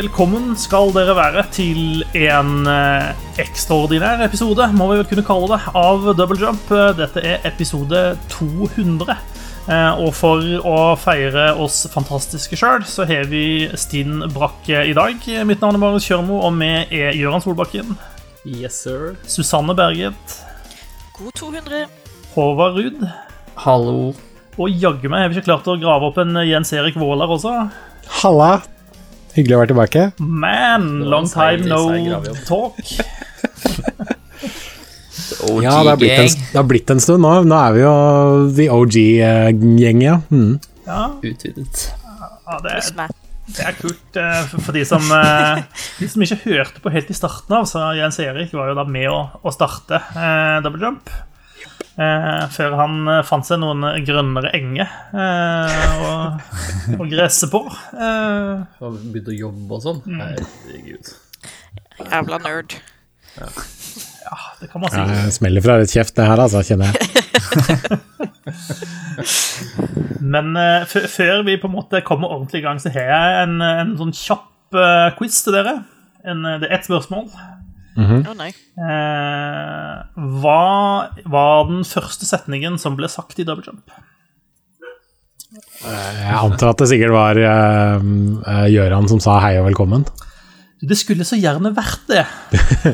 Velkommen skal dere være til en eh, ekstraordinær episode, må vi vel kunne kalle det, av Double Jump. Dette er episode 200. Eh, og for å feire oss fantastiske sjøl, så har vi Stinn Brakke i dag. Mitt navn er Marius Kjørmo, og vi er Gøran Solbakken, Yes, sir. Susanne Berget, God 200. Håvard Ruud, Hallo. og jaggu meg har vi ikke klart å grave opp en Jens Erik Våler også. Halla! Hyggelig å være tilbake. Man, long time no talk. Ja, det har, en, det har blitt en stund nå. Nå er vi jo the OG-gjeng, ja. Mm. Ja, Utvidet. ja det, er, det er kult eh, for, de som eh, De som ikke hørte på helt i starten av, så Jens Erik var jo da med å, å starte eh, Double Jump. Eh, før han eh, fant seg noen grønnere enger eh, å, og gresse på. Eh, Og begynte å jobbe og sånn. Herregud. Jævla nerd. Ja, det kan man si. Ja, det smeller fra litt kjeft, det her, altså, kjenner jeg. Men eh, før vi på en måte kommer ordentlig i gang, så har jeg en, en sånn kjapp eh, quiz til dere. En, det er ett spørsmål. Å nei. Eh, hva var den første setningen som ble sagt i double jump? Jeg antar at det sikkert var uh, Gjøran som sa hei og velkommen. Det skulle så gjerne vært det.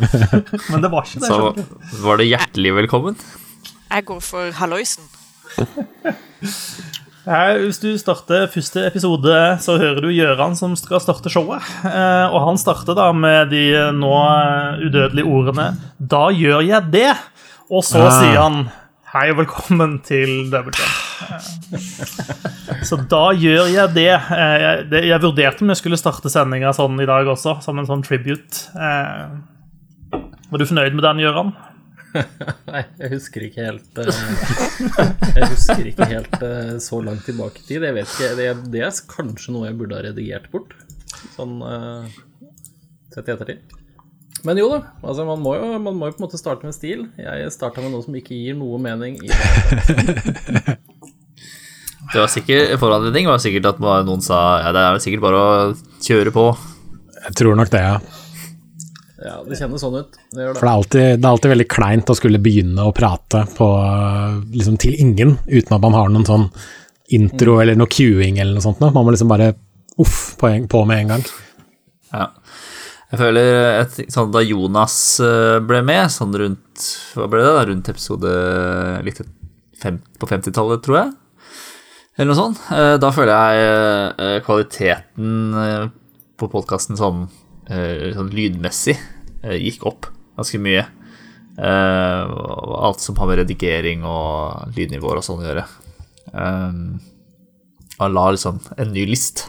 Men det var ikke det. Så var det hjertelig velkommen. Jeg går for halloisen. Hvis du starter første episode, så hører du Gjøran som skal starte showet. Eh, og han starter da med de nå eh, udødelige ordene 'Da gjør jeg det', og så Ah. sier han 'Hei og velkommen til Double Eh, Så da gjør jeg det. Eh, Jeg, vurderte om jeg skulle starte sendinga sånn i dag også, som en sånn tribute. Eh, Var du fornøyd med den, Gøran? Nei, jeg husker ikke helt eh, Jeg husker ikke helt eh, så langt tilbake i tid. Jeg vet ikke, det, det er kanskje noe jeg burde ha redigert bort. Sånn eh, sett i ettertid. Men jo da, altså man må jo, man må jo på en måte starte med stil. Jeg starta med noe som ikke gir noe mening. I det. Det var sikkert Foranledning var sikkert at noen sa ja, det er sikkert bare å kjøre på. Jeg tror nok det, ja. Ja, det kjennes sånn ut. Det gjør For det. det er alltid, det er alltid veldig kleint å skulle begynne å prate på, liksom, til ingen, uten at man har noen sånn intro eller noe queuing eller noe sånt. Man må liksom bare uff på, en, på med en gang. Ja. Jeg føler et, sånn Da Jonas eh, ble med, sånn rundt Hva ble det? da? Rundt episode litt fem, på 50-tallet, tror jeg. Eller noe sånt. Eh, Da føler jeg eh, kvaliteten eh, på podkasten sånn, eh, sånn lydmessig eh, gikk opp ganske mye. Eh, Alt som har med redigering og lydnivåer og sånn å gjøre. Um, Han la liksom en ny list.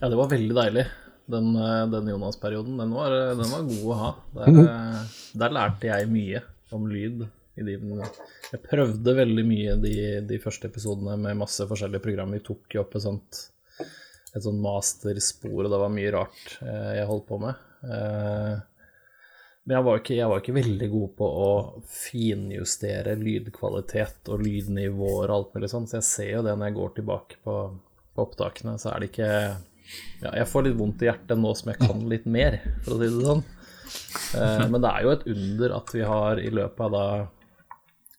Ja, det var veldig deilig. Den, eh, den Jonas-perioden, den, var- eh, den var god å ha. Der, eh, der lærte jeg mye om lyd. I de, jeg prøvde veldig mye de, de første episodene med masse forskjellige program. Vi tok jo opp et sånt, et sånt masterspor, og det var mye rart eh, jeg holdt på med. Eh, men jeg var, ikke, jeg var ikke veldig god på å finjustere lydkvalitet og lydnivåer og alt mulig sånn, så jeg ser jo det når jeg går tilbake på, på opptakene, så er det ikke ja, jeg får litt vondt i hjertet nå som jeg kan litt mer, for å si det sånn. Eh, men det er jo et under at vi har i løpet av da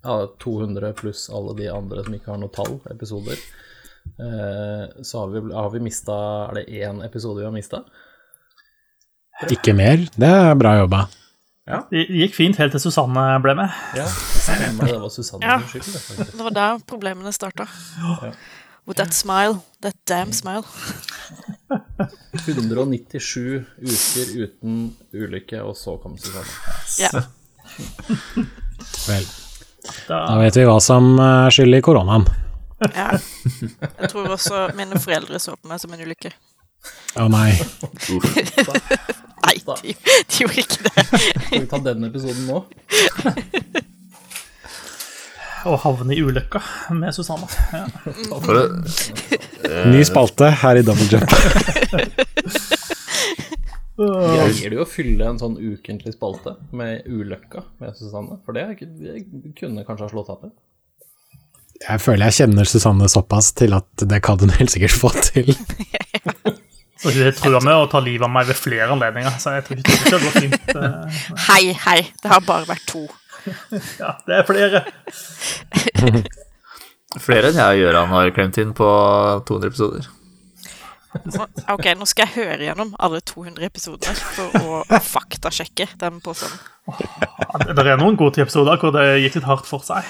ja, 200 pluss alle de andre som ikke har noe tall, episoder, eh, så har vi, har vi mista Er det én episode vi har mista? Ikke mer. Det er bra jobba. Det gikk fint helt til Susanne ble med. Ja, stemmer det. Det var Susanne Ja. skyld, det, var der problemene starta. With that smile. That damn smile. 197 uker uten ulykke, og så kom Susanne. Ja. Vel, Da, da vet vi hva som er skyld i koronaen. ja. Jeg tror også mine foreldre så på meg som en ulykke. Å nei. Nei, de, de gjorde ikke det. Skal vi ta den episoden nå? å havne i ulykka med Susanne. Ja. Ny spalte her i Double Jump. Greier du å fylle en sånn ukentlig spalte med ulykka med Susanne? For det, ikke- det kunne kanskje ha slått av til? Jeg føler jeg kjenner Susanne såpass til at det kan hun helt sikkert få til. Og hun har trua med å ta livet av meg ved flere anledninger, så jeg tror ikke det går fint. eh. Hei, hei. Det har bare vært to. Ja, det er flere. Flere enn jeg og Gøran har klemt inn på 200 episoder. Ok, nå skal jeg høre gjennom alle 200 episodene for å faktasjekke den påstanden. Det det er noen gode episoder hvor det gikk litt hardt for seg.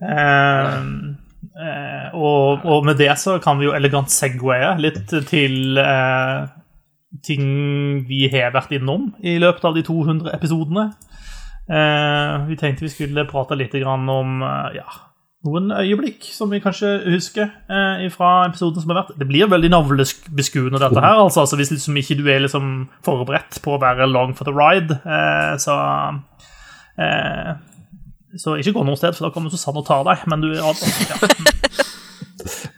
Eh, eh, og, og med det så kan vi jo elegant segwaye litt til eh, ting vi har vært innom i løpet av de 200 episodene. Eh, vi tenkte vi skulle prate litt om eh, ja, noen øyeblikk som vi kanskje husker eh, fra episoden som har vært. Det blir veldig navlebeskuende, dette her. altså, altså Hvis liksom ikke du er liksom forberedt på å være long for the ride, eh, så Så ikke gå noe sted, for da kommer Susanne og tar deg. Men du ja,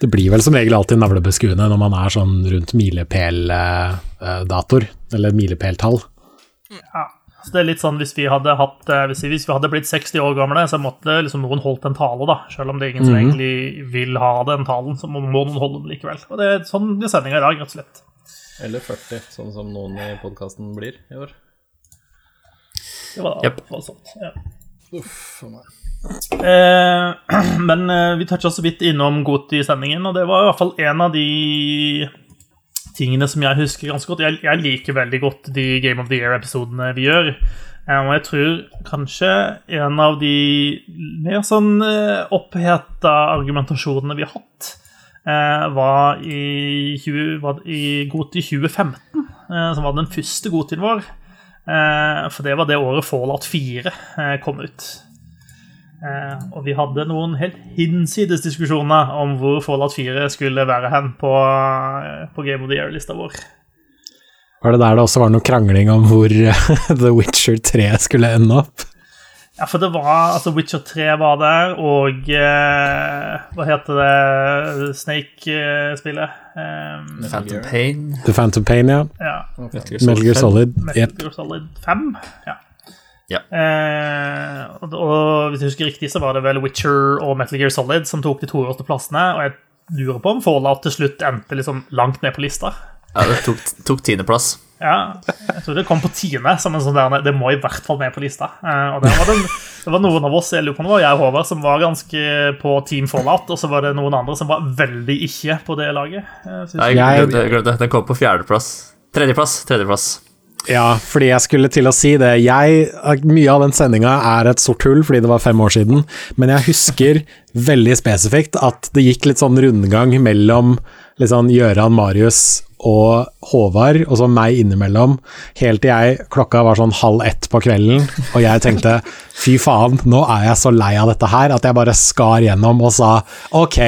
Det blir vel som regel alltid navlebeskuende når man er sånn rundt milepældatoer, eller milepæltall. ja. Så det er litt sånn hvis vi hadde hatt eh, hvis vi, hadde blitt 60 år gamle, så måtte liksom noen holdt en tale, da. Selv om det er ingen som egentlig vil ha den talen, så må, noen holde den likevel. Og det er sånn blir sendinga i dag, rett og slett. Eller 40, sånn som noen i podkasten blir i år. Det var, var sånt, ja. Uff a meg. Eh, men eh, vi toucha så vidt innom Goti-sendingen, og det var i hvert fall en av de tingene som jeg husker ganske godt. Jeg, jeg liker veldig godt de Game of the Year-episodene vi gjør. Eh, og jeg tror kanskje en av de mer sånn eh, oppheta argumentasjonene vi har hatt, eh, var i, 20, var i Goti 2015, eh, som var den første Gotien vår. Eh, for det var det året Fallout 4 eh, kom ut. Eh, og vi hadde noen helt hinsides diskusjoner om hvor Fallout 4 skulle være hen på, på Game of the Year-lista vår. Var det der det også var noe krangling om hvor The Witcher 3 skulle ende opp? Ja, for det var altså Witcher 3 var der, og eh, Hva heter det Snake-spillet? The Phantom Pain. The Phantom Pain, ja. ja. Metal Gear Solid. Metal Gear Solid 5. Ja. Ja. Eh, og, og hvis jeg husker riktig, så var det vel Witcher og Metal Gear Solid som tok de to øverste plassene. Og jeg lurer på om Fallout til slutt endte liksom langt ned på lista. Ja, det tok, tok tiendeplass. Ja, jeg tror det kom på tiende som en sånn der Det må i hvert fall med på lista. Eh, og var det, det var noen av oss jeg lurer på var jeg og Håvard, som var ganske på Team Fallout, og så var det noen andre som var veldig ikke på det laget. Eh, synes jeg. jeg glemte, det. glemte. Den kom på fjerdeplass. Tredjeplass. Tredjeplass. Ja, fordi jeg skulle til å si det. Jeg, mye av den sendinga er et sort hull, fordi det var fem år siden, men jeg husker veldig spesifikt at det gikk litt sånn rundgang mellom liksom, Gøran, Marius og Håvard, og så meg innimellom, helt til jeg klokka var sånn halv ett på kvelden, og jeg tenkte fy faen, nå er jeg så lei av dette her, at jeg bare skar gjennom og sa ok,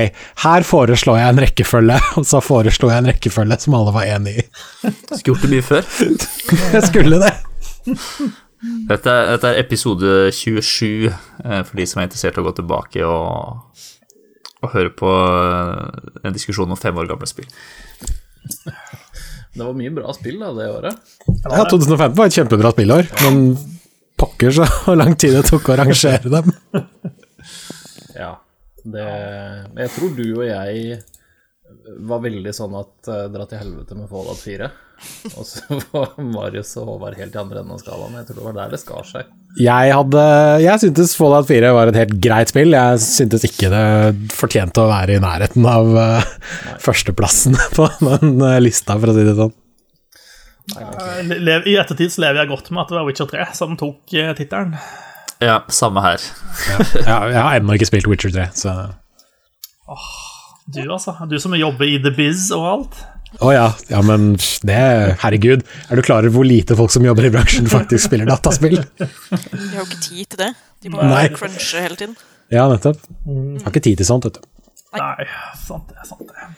her foreslår jeg en rekkefølge, og så foreslo jeg en rekkefølge som alle var enig i. Skulle gjort det mye før. Jeg skulle det. Dette, er- dette er episode 27, eh, for de som er interessert i å gå tilbake og, og høre på eh, en diskusjon om fem år gamle spill. Det var mye bra spill da, det året. Ja, 2015 var et kjempebra spillår, men pokker så lang tid det tok å rangere dem. Ja. Det Jeg tror du og jeg var veldig sånn at uh, dra til helvete med Fallout 4. Og så var Marius og Håvard helt i andre enden av skalaen. Jeg tror det var der det skar seg. Jeg hadde Jeg syntes Fallout 4 var et helt greit spill. Jeg syntes ikke det fortjente å være i nærheten av uh, førsteplassen på den uh, lista, for å si det sånn. I ettertid så lever jeg godt med at det var Witcher 3 som tok tittelen. Ja, samme her. Ja, jeg har ennå ikke spilt Witcher 3, så Du, altså. Du som jobber i The Biz og alt. Å ja, ja, men det Herregud, er du klar over hvor lite folk som jobber i bransjen, faktisk spiller dataspill? De har jo ikke tid til det. De må Nei. crunche hele tiden. Ja, nettopp. Har ikke tid til sånt, vet du. Nei, sant det. sant det.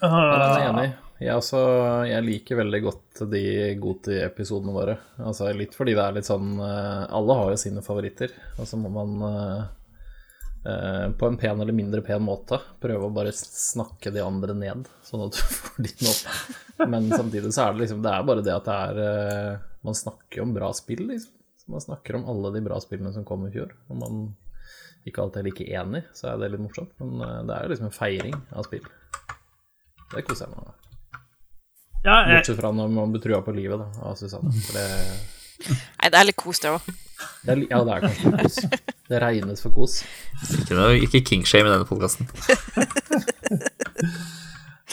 Uh, jeg er enig. Jeg, også, jeg liker veldig godt de Goti-episodene våre. Altså Litt fordi det er litt sånn eh, Alle har jo sine favoritter, og så må man eh, på en pen eller mindre pen måte prøve å bare snakke de andre ned, sånn at du får din opp. Men samtidig så er det liksom Det er bare det at det er eh, Man snakker jo om bra spill, liksom. Så man snakker om alle de bra spillene som kom i fjor. Og man ikke alltid er like enig, så er det litt morsomt. Men eh, det er jo liksom en feiring av spill. det koser jeg meg med. Ja, jeg, Bortsett fra når man blir trua på livet da, av Susanne. For det, Nei, det er litt kos, det òg. Det er, ja, det er kanskje kos. Det regnes for kos. Ikke, noe, ikke kingshame i denne podkasten.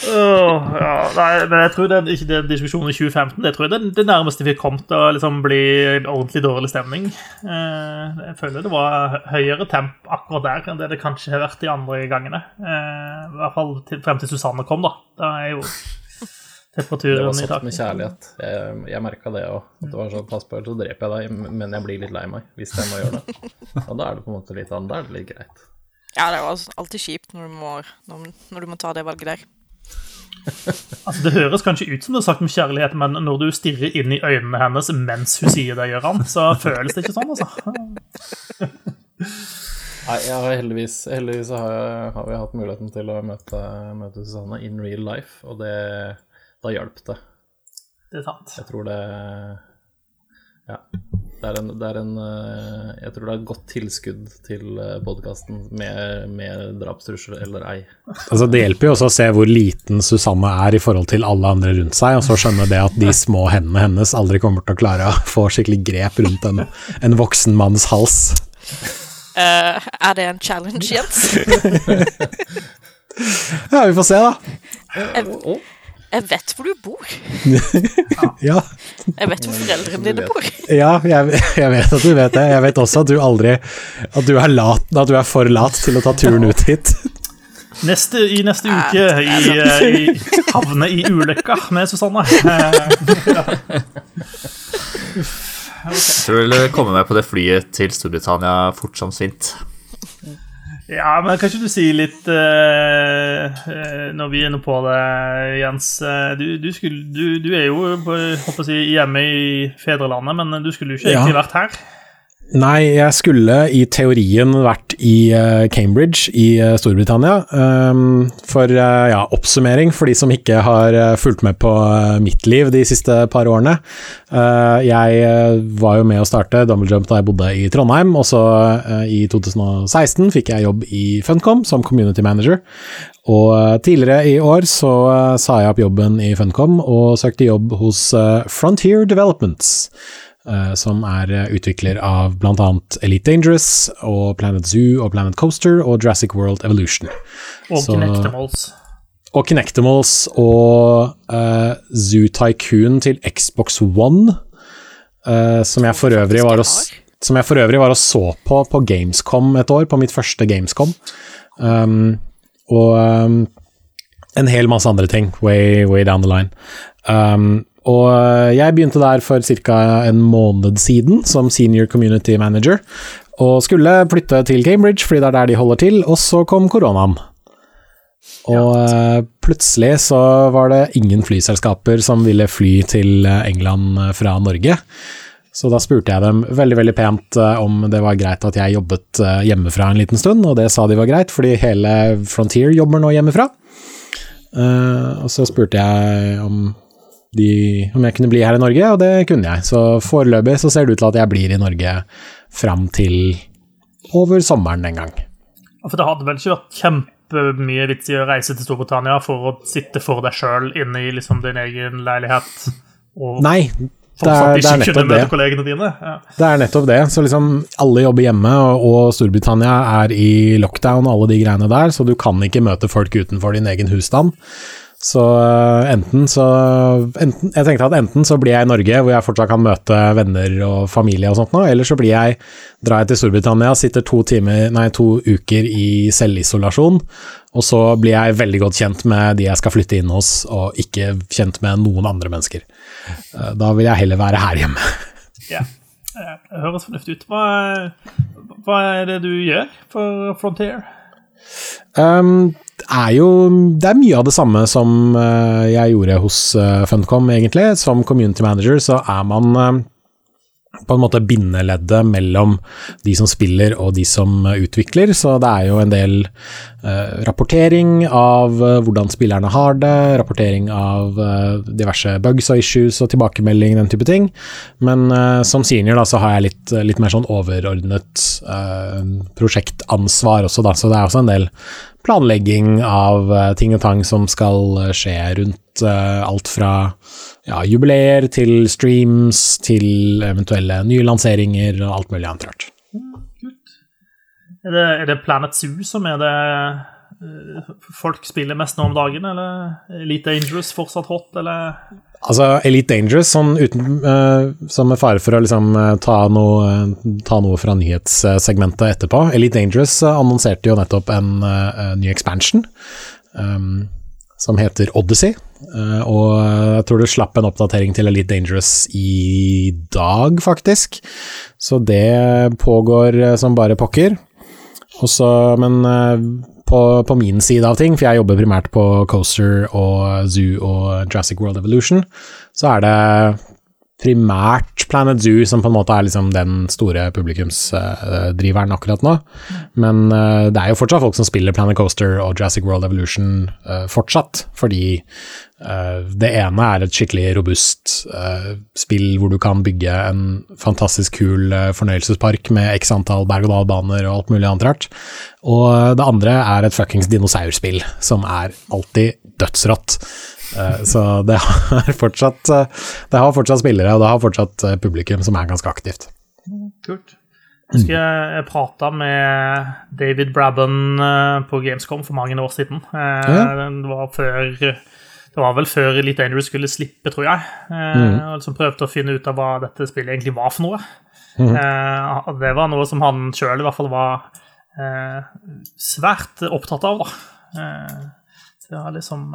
oh, ja, nei, men jeg tror den, ikke den diskusjonen i 2015 Det tror jeg er det nærmeste vi kom til å liksom bli ordentlig dårlig stemning. Eh, jeg føler det var høyere temp akkurat der enn det det kanskje har vært de andre gangene. Eh, I hvert fall til, frem til Susanne kom, da. Da er jo Det var temperaturen Det var satt med kjærlighet. Jeg, jeg merka det òg. At det var sånn pass på, så dreper jeg deg, men jeg blir litt lei meg hvis jeg må gjøre det. Og da er det på en måte litt annet. da er det litt greit. Ja, det er jo alltid kjipt når du må, når, når du må ta det valget der. Altså, det høres kanskje ut som det er sagt med kjærlighet, men når du stirrer inn i øynene hennes mens hun sier det, Gøran, så føles det ikke sånn, altså. Nei, jeg har heldigvis, heldigvis har, jeg, har vi hatt muligheten til å møte, møte Susanne in real life, og det, da hjalp det. Det er sant. Jeg tror det Ja. Det er en, det er en eh, Jeg tror det er et godt tilskudd til podkasten med, med drapstrussel eller ei. Altså, det hjelper jo også å se hvor liten Susanne er i forhold til alle andre rundt seg, og så skjønne det at de små hendene hennes aldri kommer til å klare å få skikkelig grep rundt en, en voksen manns hals. Uh, er det en challenge, Jens? Ja, vi får se, da. Jeg, jeg vet hvor du bor. Ja, Jeg vet hvor foreldrene dine bor. ja jeg, jeg vet at du vet det. Jeg vet også at du aldri At du er, lat, at du er for lat til å ta turen ut hit. Neste, I neste uke i, eh, i havne i ulykka med Susanne. Ja. Jeg tror jeg vil komme meg på det flyet til Storbritannia fort som svint. Ja, men kan ikke du si litt eh, Når vi er inne på det, Jens. eh, Du, du, skulle, du, du er jo på, si, hjemme i fedrelandet, men du skulle jo ikke egentlig vært her. Nei, jeg skulle i teorien vært i eh, Cambridge i eh, Storbritannia. Um, for eh, ja, oppsummering for de som ikke har fulgt med på mitt liv de siste par årene. Jeg var jo med å starte Double Jump da jeg bodde i Trondheim, og så i 2016 fikk jeg jobb i Funcom som community manager. Og tidligere i år så sa jeg opp jobben i Funcom og søkte jobb hos Frontier Developments som er eh, utvikler av bl.a. Elite Dangerous og Planet Zoo og Planet Coaster og Jurassic World Evolution. Og Så- Kinectimals. Og Kinectimals og uh, Zoo Tycoon til Xbox One, uh, som jeg for øvrig var og som jeg for øvrig var og så på på Gamescom et år, på mitt første Gamescom. Um, og um, en hel masse andre ting, way, way down the line. Um, og uh, jeg begynte der for ca. en måned siden som senior community manager, og skulle flytte til Cambridge fordi det er der de holder til, og så kom koronaen. Og uh, plutselig så var det ingen flyselskaper som ville fly til uh, England fra Norge. Så da spurte jeg dem veldig veldig pent om det var greit at jeg jobbet hjemmefra en liten stund, og det sa de var greit, fordi hele Frontier jobber nå hjemmefra. Og så spurte jeg om, de, om jeg kunne bli her i Norge, og det kunne jeg. Så foreløpig så ser det ut til at jeg blir i Norge fram til over sommeren en gang. For det hadde vel ikke vært kjempemye vits i å reise til Storbritannia for å sitte for deg sjøl inne i liksom din egen leilighet og Nei, det er, det er nettopp det. Ja. Det er nettopp det. Så liksom alle jobber hjemme, og, og Storbritannia er i lockdown og alle de greiene der, så du kan ikke møte folk utenfor din egen husstand. Så øh, enten så enten, Jeg tenkte at enten så blir jeg i Norge, hvor jeg fortsatt kan møte venner og familie og sånt noe, eller så blir jeg, drar jeg til Storbritannia, sitter to, timer, nei, to uker i selvisolasjon, og så blir jeg veldig godt kjent med de jeg skal flytte inn hos, og ikke kjent med noen andre mennesker. Eh, Da vil jeg heller være her hjemme. Ja. Eh, Det høres fornuftig ut. Hva, hva er det du gjør for Frontier? Um, er jo Det er mye av det samme som eh, jeg gjorde hos uh, Funcom, egentlig. Som community manager så er man eh, på en måte bindeleddet mellom de som spiller og de som eh, utvikler, så det er jo en del eh, rapportering av eh, hvordan spillerne har det, rapportering av eh, diverse bugs og issues og tilbakemelding, den type ting. Men eh, som senior da, så har jeg litt, litt mer sånn overordnet eh, prosjektansvar også, da, så det er også en del planlegging av eh, ting og tang som skal eh, skje rundt eh, alt fra ja, jubileer til streams til eventuelle nye lanseringer og alt mulig annet rart. Er det, er det Planet Zoo som er det folk spiller mest nå om dagen, eller er Elite Dangerous fortsatt hot, eller Altså, Elite Dangerous, sånn uten uh, Som med fare for å liksom eh, ta, noe, eh, ta noe fra nyhetssegmentet etterpå. Elite Dangerous annonserte jo nettopp en uh, ny expansion um, som heter Odyssey. Uh, og jeg tror det slapp en oppdatering til Elite Dangerous i dag, faktisk. Så det pågår som bare pokker. Også, men på, på min side av ting, for jeg jobber primært på Coaster og Zoo og Jurassic World Evolution, så er det primært Planet Zoo som på en måte er liksom den store publikumsdriveren akkurat nå. Men eh, det er jo fortsatt folk som spiller Planet Coaster og Jurassic World Evolution eh, fortsatt, fordi eh, det ene er et skikkelig robust spill hvor du kan bygge en fantastisk kul fornøyelsespark med x antall berg-og-dal-baner og alt mulig annet rart. Og det andre er et fuckings dinosaurspill som er alltid dødsrått. Eh, Så det har fortsatt eh, Det har fortsatt spillere, og det har fortsatt eh, publikum som er ganske aktivt. Kult. Jeg husker jeg, prata med David Brabham eh, på Gamescom for mange år siden. Det var før det var vel før Elite Dangerous skulle slippe, tror jeg. Eh, og liksom prøvde å finne ut av hva dette spillet egentlig var for noe. Og det var noe som han sjøl i hvert fall var svært opptatt av, da. Det var liksom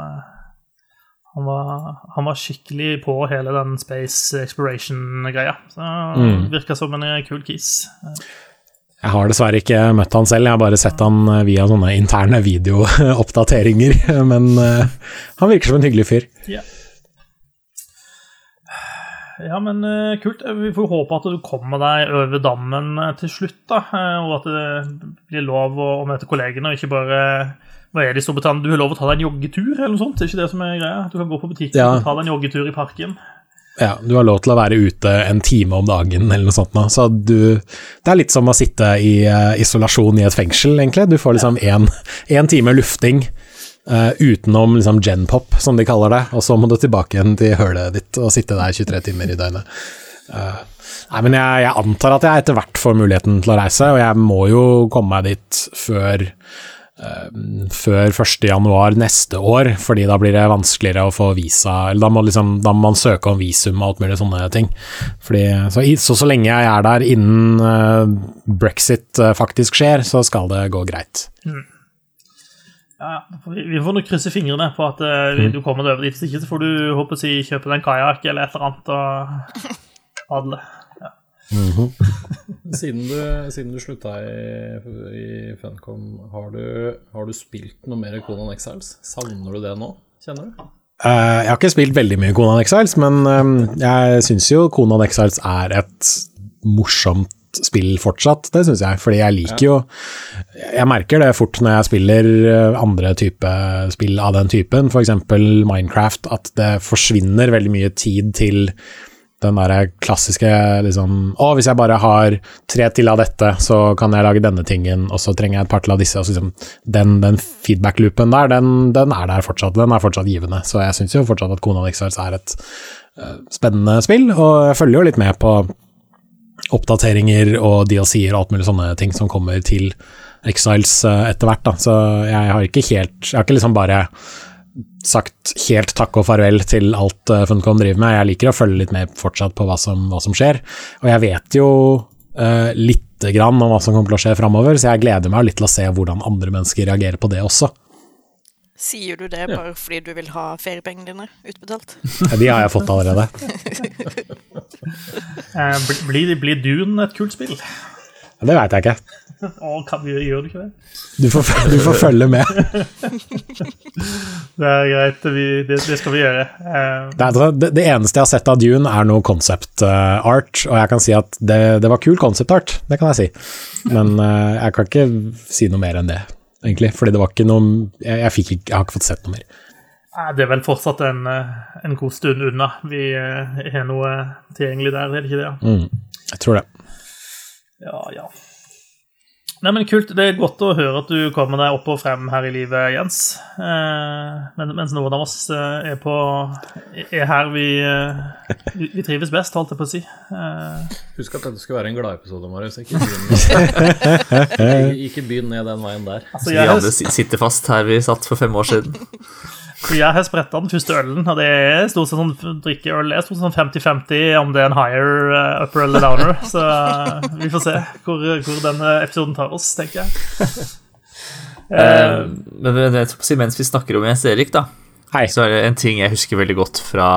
han var, han var skikkelig på hele den space exploration-greia. Så Mm. Virka som en kul kiss. Jeg har dessverre ikke møtt han selv, jeg har bare sett han eh, via sånne interne videooppdateringer. Men eh, han virker som en hyggelig fyr. Ja, men uh, kult. Eh, Vi får håpe at du kommer deg over dammen eh, til slutt, da. eh, og at det blir lov å, å møte kollegene, og ikke bare hva er det i Storbritannia? Du har lov å ta deg en joggetur, eller noe sånt? Det er ikke det som er greia? Du kan gå på butikken Ja. og ta deg en joggetur i parken. Ja, du har lov til å være ute en time om dagen eller noe sånt nå, så du Det er litt som å sitte i uh, isolasjon i et fengsel, egentlig. Du får liksom én time lufting uh, utenom liksom genpop, som de kaller det, og så må du tilbake igjen til hølet ditt og sitte der 23 timer i døgnet. Uh, nei, men jeg, jeg antar at jeg etter hvert får muligheten til å reise, og jeg må jo komme meg dit før før 1. januar neste år, fordi da blir det vanskeligere å få visa Eller da må, liksom, da må man søke om visum og alt mulig sånne ting. Fordi, så, så så lenge jeg er der innen eh, brexit eh, faktisk skjer, så skal det gå greit. Mm. ja. Vi vi får nok krysse fingrene på at uh, du kommer deg over dit. Hvis ikke så får du håper å si, kjøpe deg en kajakk eller et eller annet og padle. Siden du, siden du slutta i, i Funcom, har du, har du spilt noe mer Conan Exiles? Savner du det nå, kjenner du? Uh, jeg har ikke spilt veldig mye Conan Exiles, men eh, jeg syns jo Conan Exiles er et morsomt spill fortsatt, det syns jeg. Fordi jeg liker jo Jeg merker det fort når jeg spiller eh, andre type spill av den typen, f.eks. Minecraft, at det forsvinner veldig mye tid til den der klassiske liksom Å, hvis jeg bare har tre til av dette, så kan jeg lage denne tingen, og så trenger jeg et par til av disse. Liksom, den den feedback-loopen der, den, den er der fortsatt. Den er fortsatt givende. Så jeg syns jo fortsatt at Conan Exiles er et uh, spennende spill, og jeg følger jo litt med på oppdateringer og DLC-er og alt mulig sånne ting som kommer til Exiles uh, etter hvert, da. Så jeg har ikke helt Jeg har ikke liksom bare sagt helt takk og farvel til alt uh, Funcom driver med. Jeg liker å følge litt med fortsatt på hva som, hva som skjer. Og jeg vet jo uh, lite grann om hva som kommer til å skje framover, så jeg gleder meg litt til å se hvordan andre mennesker reagerer på det også. Sier du det bare fordi du vil ha feriepengene dine utbetalt? De har jeg fått allerede. Eh, Blir, blir Dune et kult spill? Det veit jeg ikke. Å, kan, gjør du ikke det? Du får, du får følge med. Det er greit, vi, det, det skal vi gjøre. Eh, Det, er, det, det eneste jeg har sett av Dune, er noe concept eh, art, og jeg kan si at det, det var kul concept art, det kan jeg si. Men uh, jeg kan ikke si noe mer enn det, egentlig. Fordi det var ikke noe Jeg, jeg, fikk jeg har ikke fått sett noe mer. Det er vel fortsatt en, en god stund unna. Vi har noe tilgjengelig der, er det ikke det? Mm, jeg tror det. Ja, ja. Nei, men Kult. Det er godt å høre at du kommer deg opp og frem her i livet, Jens. Eh, mens noen av oss eh, er på er her vi, eh, vi, vi trives best, holdt jeg på å si. Eh, Husk at dette skulle være en gladepisode, Marius. Ikke begynn, ikke, begynn ned den veien der. altså, Vi jeg, andre si- sitter fast her vi satt for fem år siden. Jeg har spretta den første ølen, og det er stort sett sånn drikkeøl. Det er stort sett sånn 50-50 om det er en higher, uh, upper eller downer. Så vi får se hvor, hvor denne episoden tar oss, tenker jeg. uh, Men men jeg si, mens vi snakker om Jens Erik, da, Hei. så er det en ting jeg husker veldig godt fra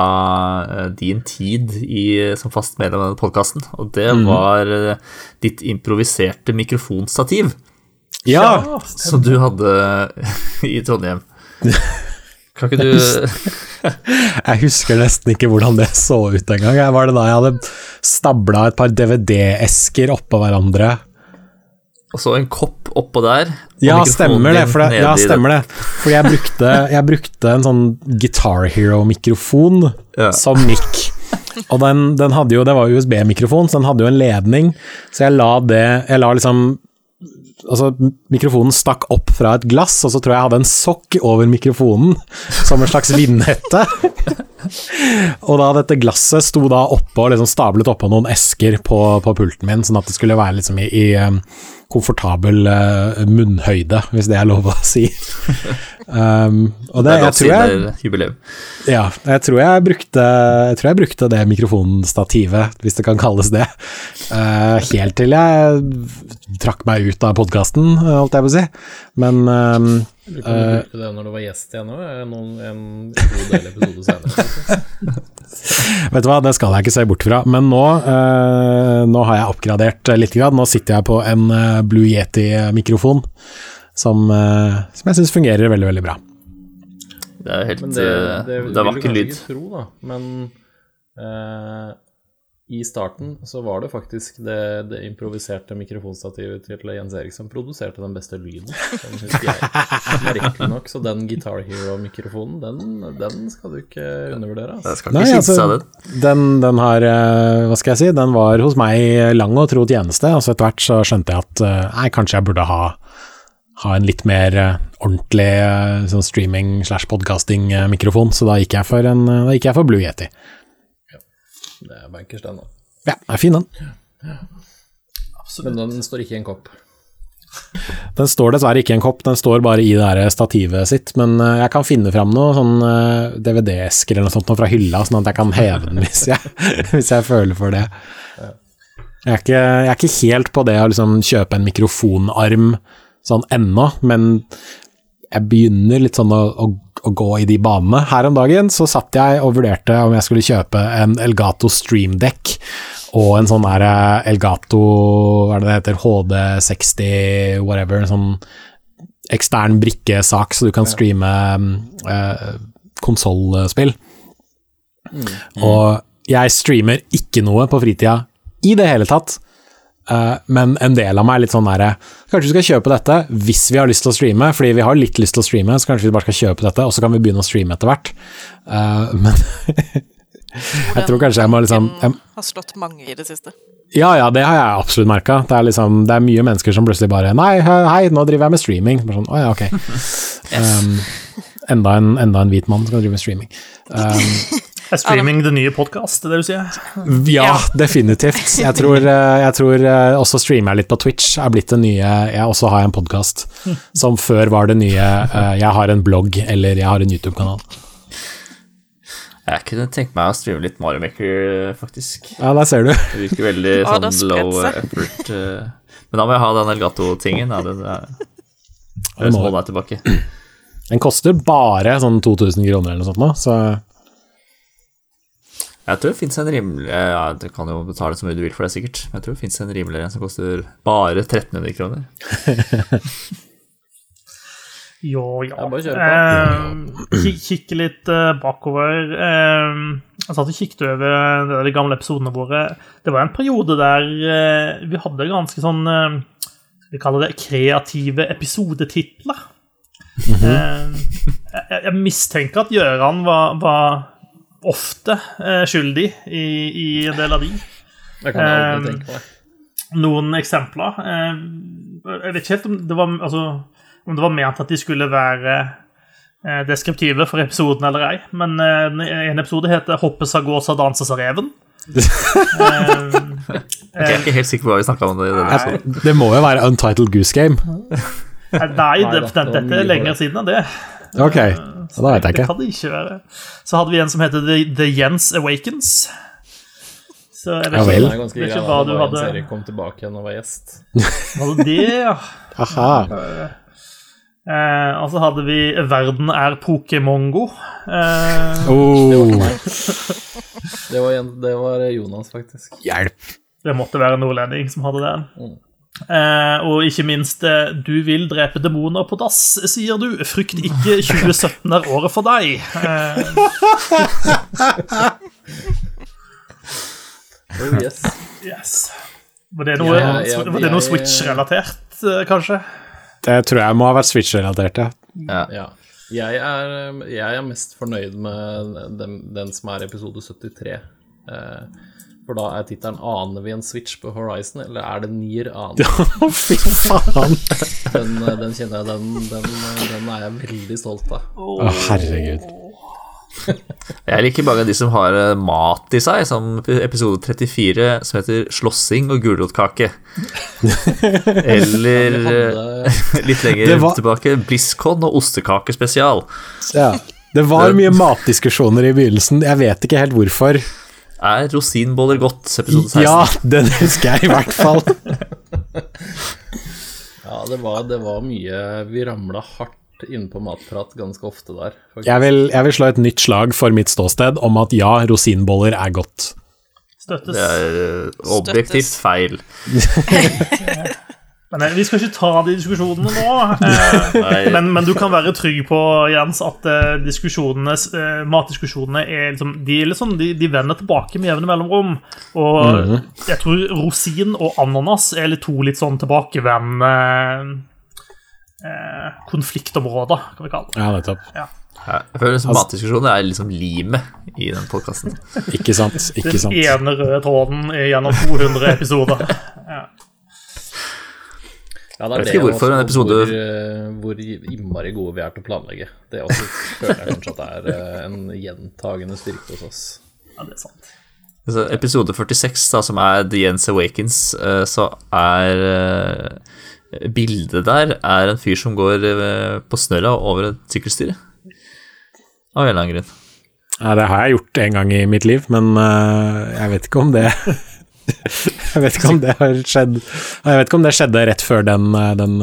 eh, din tid i, som fast medlem av denne podkasten, og det var eh, ditt improviserte mikrofonstativ Ja, som du hadde i Trondheim. Kan ikke du jeg husker nesten ikke hvordan det så ut engang. Jeg var det da jeg hadde stabla et par DVD-esker oppå hverandre. Og så en kopp oppå der. Ja, stemmer det. For det, ja, stemmer det. Fordi jeg brukte, jeg brukte en sånn Guitar Hero-mikrofon Ja. som mic. Og den, den hadde jo, det var USB-mikrofon, så den hadde jo en ledning. Så jeg la det Jeg la liksom Altså, mikrofonen stakk opp fra et glass, og så tror jeg jeg hadde en sokk over mikrofonen, som en slags vindhette. og da dette glasset sto da oppå, liksom stablet oppå noen esker på, på pulten min, sånn at det skulle være liksom i, i um, komfortabel uh, munnhøyde, hvis det er lov å si. um, og det, Det er jeg lov tror jeg, det er jubileum. ja, jeg tror jeg brukte Jeg tror jeg brukte det mikrofonstativet, hvis det kan kalles det, uh, helt til jeg trakk meg ut av podkasten, holdt jeg på å si. Men um, Du kan bruke det når du var gjest igjen òg, en god del episoder senere. vet du hva, det skal jeg ikke se bort fra. Men nå, eh, nå har jeg oppgradert litt. Grad. Nå sitter jeg på en eh, Blue Yeti-mikrofon som, eh, som jeg syns fungerer veldig, veldig bra. Det er helt det, det, eh, det, Det er vil vakker lyd. tro, da. Men eh, i starten så var det faktisk det, det improviserte mikrofonstativet til Jens Erik som produserte den beste lyden. Den husker jeg. Merkelig nok, så den Guitar Hero-mikrofonen, den, den skal du ikke undervurdere. Altså. skal ikke Nei, altså, den. Den, har, eh, hva skal jeg si, den var hos meg lang og tro tjeneste, og så etter hvert så skjønte jeg at eh, nei, kanskje jeg burde ha, ha en litt mer eh, ordentlig sånn streaming slash podcasting-mikrofon, så da gikk jeg for, en, da gikk jeg for Blue Yeti. Det er bankers, den, da. Ja, er fin den. Men den står ikke i en kopp. Den står dessverre ikke i en kopp, den står bare i det her stativet sitt, men eh, jeg kan finne fram noe sånn eh, DVD-esker eller noe sånt noe fra hylla, sånn at jeg kan heve den hvis jeg, hvis jeg føler for det. Jeg er, ikke, jeg er ikke helt på det å liksom kjøpe en mikrofonarm sånn ennå, men jeg begynner litt sånn å, å, å gå i de banene. Her om dagen så satt jeg og vurderte om jeg skulle kjøpe en Elgato Stream Deck og en sånn der eh, Elgato, hva er det det heter, HD60 whatever, en sånn ekstern brikkesak så du kan streame eh, konsollspill. Og jeg streamer ikke noe på fritida i det hele tatt. Eh, men en del av meg er litt sånn derre Kanskje vi skal kjøpe dette hvis vi har lyst til å streame, fordi vi har litt lyst til å streame, så kanskje vi bare skal kjøpe dette, og så kan vi begynne å streame etter hvert. Eh, men jeg tror kanskje jeg må liksom jeg, har slått mange i det siste. Ja, ja, det har jeg absolutt merka. Det, liksom, det er mye mennesker som plutselig bare Nei, hei, nå driver jeg med streaming. Bare sånn, Å ja, ok. Um, enda, en, enda en hvit mann som kan drive med streaming. Um, Er streaming det nye podkast, det du sier? ja, definitivt. Jeg tror, eh, jeg tror eh, også streamer jeg litt på Twitch er blitt det nye Jeg også har en podkast som før var det nye eh, Jeg har en blogg eller jeg har en YouTube-kanal. Jeg kunne tenkt meg å streame litt Mario Maker, faktisk. Ja, der ser du. Det virker veldig sånn ah, low effort. Men da må jeg ha den Elgato-tingen. Er Det må Hold meg tilbake. Den koster bare sånn 2000 kroner eller noe sånt nå, så Jeg tror det fins en rimelig Ja, du kan jo betale så mye du vil for det, sikkert. Men jeg tror det fins en rimeligere en som koster bare 1300 kroner. Jo, ja. Ja, bare kjøre på. Eh, kikke litt eh, bakover. Eh, jeg satt og kikket over de der gamle episodene våre. Det var en periode der eh, vi hadde ganske sånn eh, vi kaller det kreative episodetitler. eh, jeg, jeg mistenker at Gjøran var, var ofte eh, skyldig i, i en del av de. Det kan jeg aldri Um, tenke meg. noen eksempler. Eh, jeg vet ikke helt om det var, altså, om det var ment at de skulle være eh, deskriptive for episoden eller ei, men eh, en episode heter 'Hoppes av gåsa, danses av reven'. okay, Jeg er ikke helt sikker på hva vi snakka om. Det, det. Det må jo være Untitled Goose Game. eh, nei, det, da, det dette er lenger siden enn det. Ok, så da vet jeg Det kan det ikke være. Så hadde vi en som heter The, The Jens Awakens. Så jeg vet Ja ikke, ganske vet ikke hva du Jens hadde Erik kom tilbake igjen og var gjest. Var det det, ja? Aha. Eh, og så hadde vi Verden er Pokémongo. Eh, Oh, Det var, det var Jonas, faktisk. hjelp. det måtte være nordlending som hadde den. Mm. Eh, og ikke minst eh, 'Du vil drepe demoner på dass', sier du. Frykt ikke, 2017 er året for deg. Eh, Oh, yes. yes. Var det noe, Ja, ja, var noe Switch-relatert, eh, kanskje? Det tror jeg må ha vært Switch-relatert, ja. Ja. Ja. Jeg er, jeg er mest fornøyd med den, den som er episode 73. Eh, for da er tittelen 'Aner vi en switch på Horizon', eller er det Nier aner? Ja, fy faen. Den, eh, den kjenner jeg, den, den, den er jeg veldig stolt av. Å, herregud. Jeg liker mange av de som har eh, mat i seg, som episode 34, som heter 'Slåssing og gulrotkake'. Eller eh, litt lenger var- tilbake, BlizzCon og ostekakespesial. Ja. Det var mye matdiskusjoner i begynnelsen. Jeg vet ikke helt hvorfor. Er rosinboller godt? Episode 16. Ja, den husker jeg i hvert fall. ja, det var, det var mye Vi ramla hardt inne på matprat ganske ofte der. Jeg vil, jeg vil slå et nytt slag for mitt ståsted om at ja, rosinboller er godt. Støttes. Det er eh, objektivt Støttes. feil. Men eh, vi skal ikke ta de diskusjonene nå. Eh, men, men du kan være trygg på, Jens, at eh, diskusjonene, matdiskusjonene er liksom, de, er liksom, de, de vender tilbake med jevne mellomrom. Og jeg tror rosin og ananas er litt to litt sånn tilbakevendende eh, konfliktområder, kan vi kalle det. Ja, nettopp. Ja, Jeg føler som matdiskusjoner er liksom limet i den podkasten. Ikke sant. Ikke Den ene røde tråden gjennom 200 episoder. Ja. Ja, det Jeg er vet det ikke hvorfor en episode- hvor, eh, hvor innmari gode vi er til å planlegge. Det også føler jeg kanskje at det er eh, en gjentagende styrke hos oss. ja, det er sant. Altså, episode 46, da, som er The Jens Awakens, eh, så er Bildet der er en fyr som går på snørra over et sykkelstyre. Av en eller annen grunn. Ja, det har jeg gjort en gang i mitt liv, men jeg vet ikke om det Jeg vet ikke om det har skjedd Jeg vet ikke om det skjedde rett før den, øh, den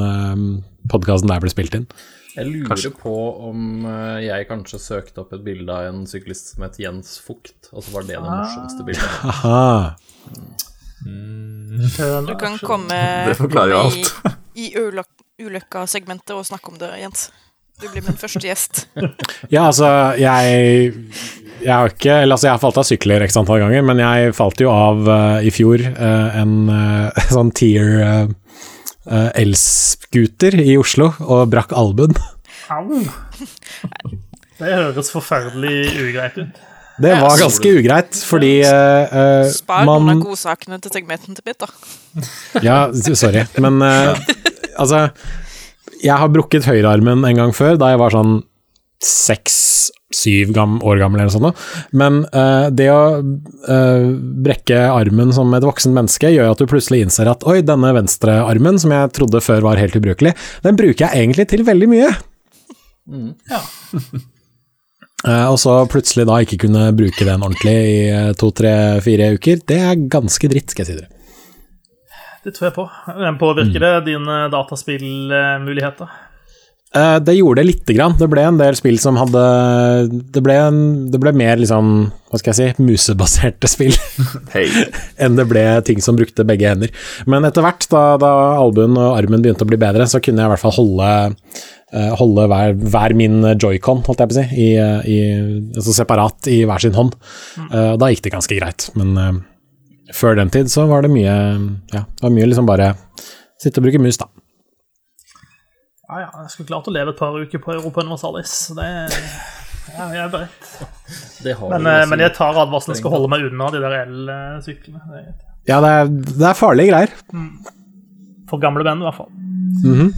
podkasten der ble spilt inn. Jeg lurer Kanskje. på om eh, jeg kanskje søkte opp et bilde av en syklist som het Jens Fugt, og så var det det morsomste bildet. Aha. Du kan komme Det forklarer jo alt. i, i ulykka-segmentet og snakke om det, Jens. Du blir min første gjest. Ja, altså, jeg Jeg har ikke Eller altså, jeg har falt av sykler x antall ganger, men jeg falt jo av uh, i fjor uh, en uh, sånn tier elscooter i Oslo og brakk albuen. Au! Det høres forferdelig ugreit ut. Det var ganske ugreit, fordi uh, Spar man Spar noen av godsakene til segmenten til Peter. Ja, sorry, men altså Jeg har brukket høyrearmen en gang før, da jeg var sånn seks-syv gam, år gammel eller sånt. Men uh, det å uh, brekke armen som et voksen menneske, gjør at du plutselig innser at oi, denne venstrearmen, som jeg trodde før var helt ubrukelig, den bruker jeg egentlig til veldig mye. Ja. uh, og så plutselig da ikke kunne bruke den ordentlig i to, tre, fire uker, det er ganske dritt, skal jeg si dere. Det tror jeg på. Men Påvirker det dine dataspillmuligheter? Eh, det gjorde det lite grann. Det ble en del spill som hadde Det ble, en, det ble mer liksom, hva skal jeg si, musebaserte spill hey. enn det ble ting som brukte begge hender. Men etter hvert, da, da albuen og armen begynte å bli bedre, så kunne jeg i hvert fall holde, eh, holde hver, hver min joycon, holdt jeg på å si, i, i, altså separat i hver sin hånd. Eh, da gikk det ganske greit. Men før den tid så var det mye Ja, det var mye liksom bare sitte og bruke mus, da. Ja, ja, jeg skulle klart å leve et par uker på Europa Universalis. Det, ja, jeg er beredt. Men, eh, men jeg tar advarselen, jeg skal holde meg unna de der elsyklene. Er. Ja, det er, det er farlige greier. For gamle menn, i hvert fall. Mhm.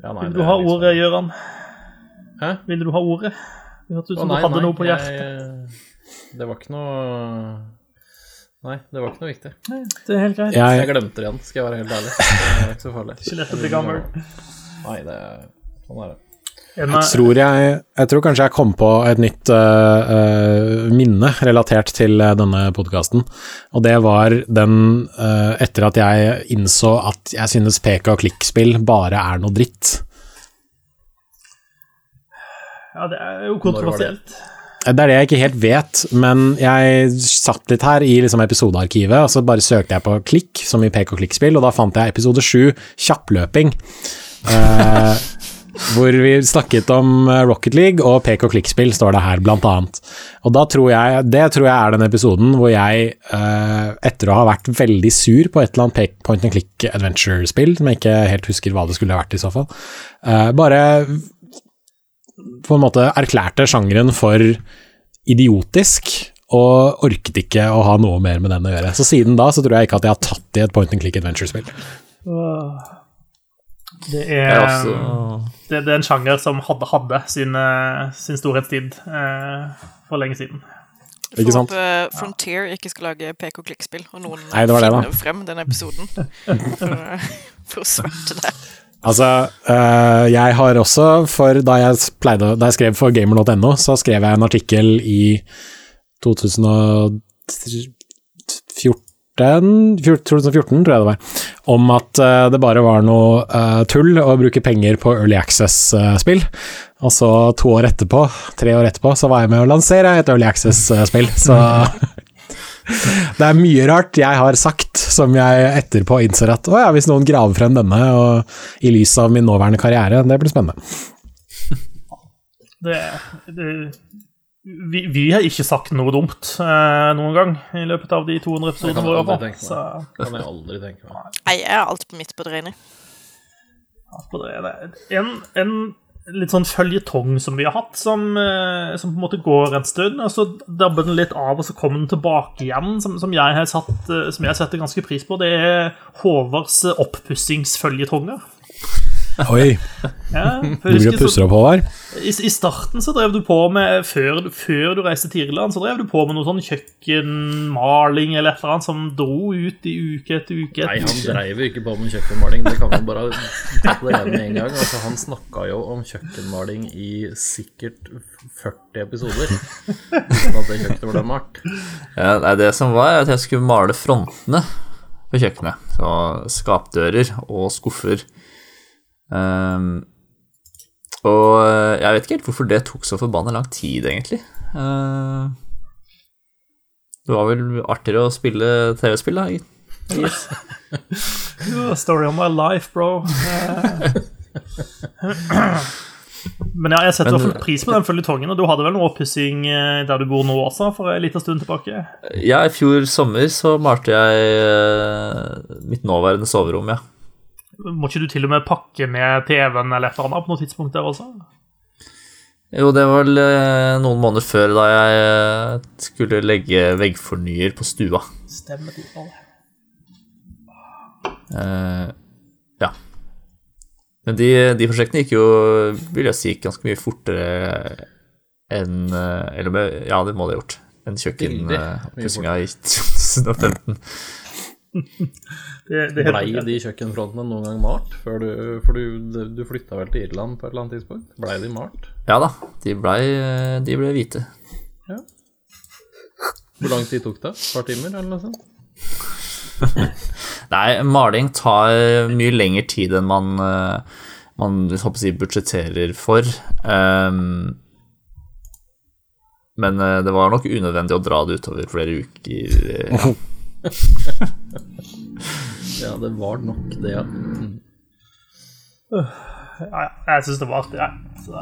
Ja, nei, Vil du ha liksom- ordet, Gøran? Hæ? Vil du ha ordet? Det hørtes ut som nei, du hadde nei, noe på hjertet. jeg- det var ikke noe Nei, det var ikke noe viktig. Nei, Det er helt greit. Jeg Jeg, glemte det igjen, skal jeg være helt ærlig. Det er ikke så farlig. Ikke lett å bli gammel. Nei, det er sånn er det. Jeg, tror jeg, jeg tror kanskje jeg kom på et nytt uh, minne relatert til øh, denne podkasten. Og det var den uh, etter at jeg innså at jeg synes pek og klikk-spill bare er noe dritt. ja, det er jo Når var det? kontroversielt. Det er det jeg ikke helt vet, men jeg satt litt her i liksom episodearkivet, og så bare søkte jeg på klikk, som i pek og klikk-spill, og da fant jeg episode sju, kjappløping. Eh, hvor vi snakket om eh, Rocket League og pek og klikk-spill, står det her, blant annet. Og da tror jeg, det tror jeg er den episoden hvor jeg, eh, etter å ha vært veldig sur på et eller annet pek- point and click adventure-spill, som jeg ikke helt husker hva det skulle vært i så fall, eh, bare på en måte erklærte sjangeren for idiotisk, og orket ikke å ha noe mer med den å gjøre. Så siden da så tror jeg ikke at jeg har tatt i et point and click adventure-spill. Det er, det, det er en sjanger som hadde, hadde sin, eh, sin storhetstid eh, for lenge siden. Ikke sant? Håper håpe Frontier ikke skal lage pek og klikk-spill, og noen Nei, det det, finner frem den episoden for, for å sverte det. Altså, øh, jeg har også, for da jeg, pleide, da jeg skrev for gamer.no, så skrev jeg en artikkel i 2014 2014, tror jeg det var, om at øh, det bare var noe øh, tull å bruke penger på Early Access-spill. Og så to år etterpå, tre år etterpå, så var jeg med å lansere et Early Access-spill, så det er mye rart jeg har sagt som jeg etterpå innser at å ja, hvis noen graver frem denne og i lys av min nåværende karriere, det blir spennende. Det, det, vi, vi har ikke sagt noe dumt eh, noen gang i løpet av de 200 episodene våre. Så Kan jeg aldri tenke meg. Nei, jeg er alt på midt på det rene. på det, det en, en litt sånn føljetong som vi har hatt, som, eh, som på en måte går en stund, og så dabber den litt av, og så kommer den tilbake igjen, som, som, jeg, har satt, eh, som jeg setter ganske pris på. Det er Håvards oppussingsfølgetonger. Oi, Ja, du blir pussa på Håvard. I, I starten så drev du på med før, før du reiste til Irland, så drev du på med noe sånn kjøkkenmaling eller et eller annet som dro ut i uke etter uke. Nei, han drev dreiv jo ikke på med kjøkkenmaling. Det kan man bare ta på det med en gang. Altså, han snakka jo om kjøkkenmaling i sikkert 40 episoder Sånn at det kjøkkenet ble malt. Ja, nei, det som var, er at jeg skulle male frontene på kjøkkenet. Så skapdører og skuffer. Ehm, og eh, jeg vet ikke helt hvorfor det tok så forbanna lang tid, egentlig. Uh, det var vel artigere å spille TV-spill, da. Yes. Story of my life, bro. Eh. Men ja, jeg setter i Men- hvert fall pris på den føljetongen, og du hadde vel noe oppussing eh, der du bor nå også, for en liten stund tilbake? Ja, i fjor sommer så malte jeg mitt nåværende soverom, ja. Må ikke du til og med pakke ned TV-en eller et eller annet på noe tidspunkt der også? Jo, det var vel eh, noen måneder før da jeg eh, skulle legge veggfornyer på stua. Stemmer det. Uh, ja. Men de, de prosjektene gikk jo, vil jeg si, ganske mye fortere enn Eller ja, det må det ha gjort. Enn kjøkkenpussinga i 2015. Det, det Blei de kjøkkenfrontene noen gang malt? Før du, for du, du flytta vel til Irland på et eller annet tidspunkt? Blei de malt? Ja da, de blei de ble hvite. Hvor lang tid tok det? Et par timer, eller noe sånt? Nei, maling tar mye lengre tid enn man, eh, man si, budsjetterer for. Um, men eh, det var nok unødvendig å dra det utover flere uker. eh, Ja. Ja, det var nok det, ja. Ja, ja, jeg syns det var artig, jeg. Så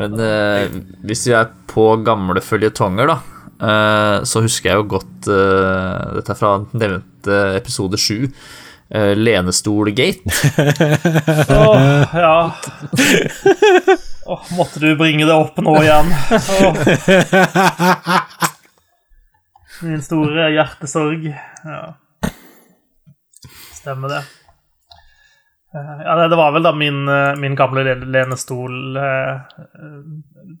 Men eh, hvis vi er på gamle føljetonger, da, eh, så husker jeg jo godt eh, Dette er fra nevnte episode sju. Eh, Lenestolgate. Åh, ja. Åh, måtte du bringe det opp nå igjen? Oh. Min store hjertesorg. Ja. Stemmer det. Eh, Ja, det, var vel da min, eh, min gamle lenestol eh,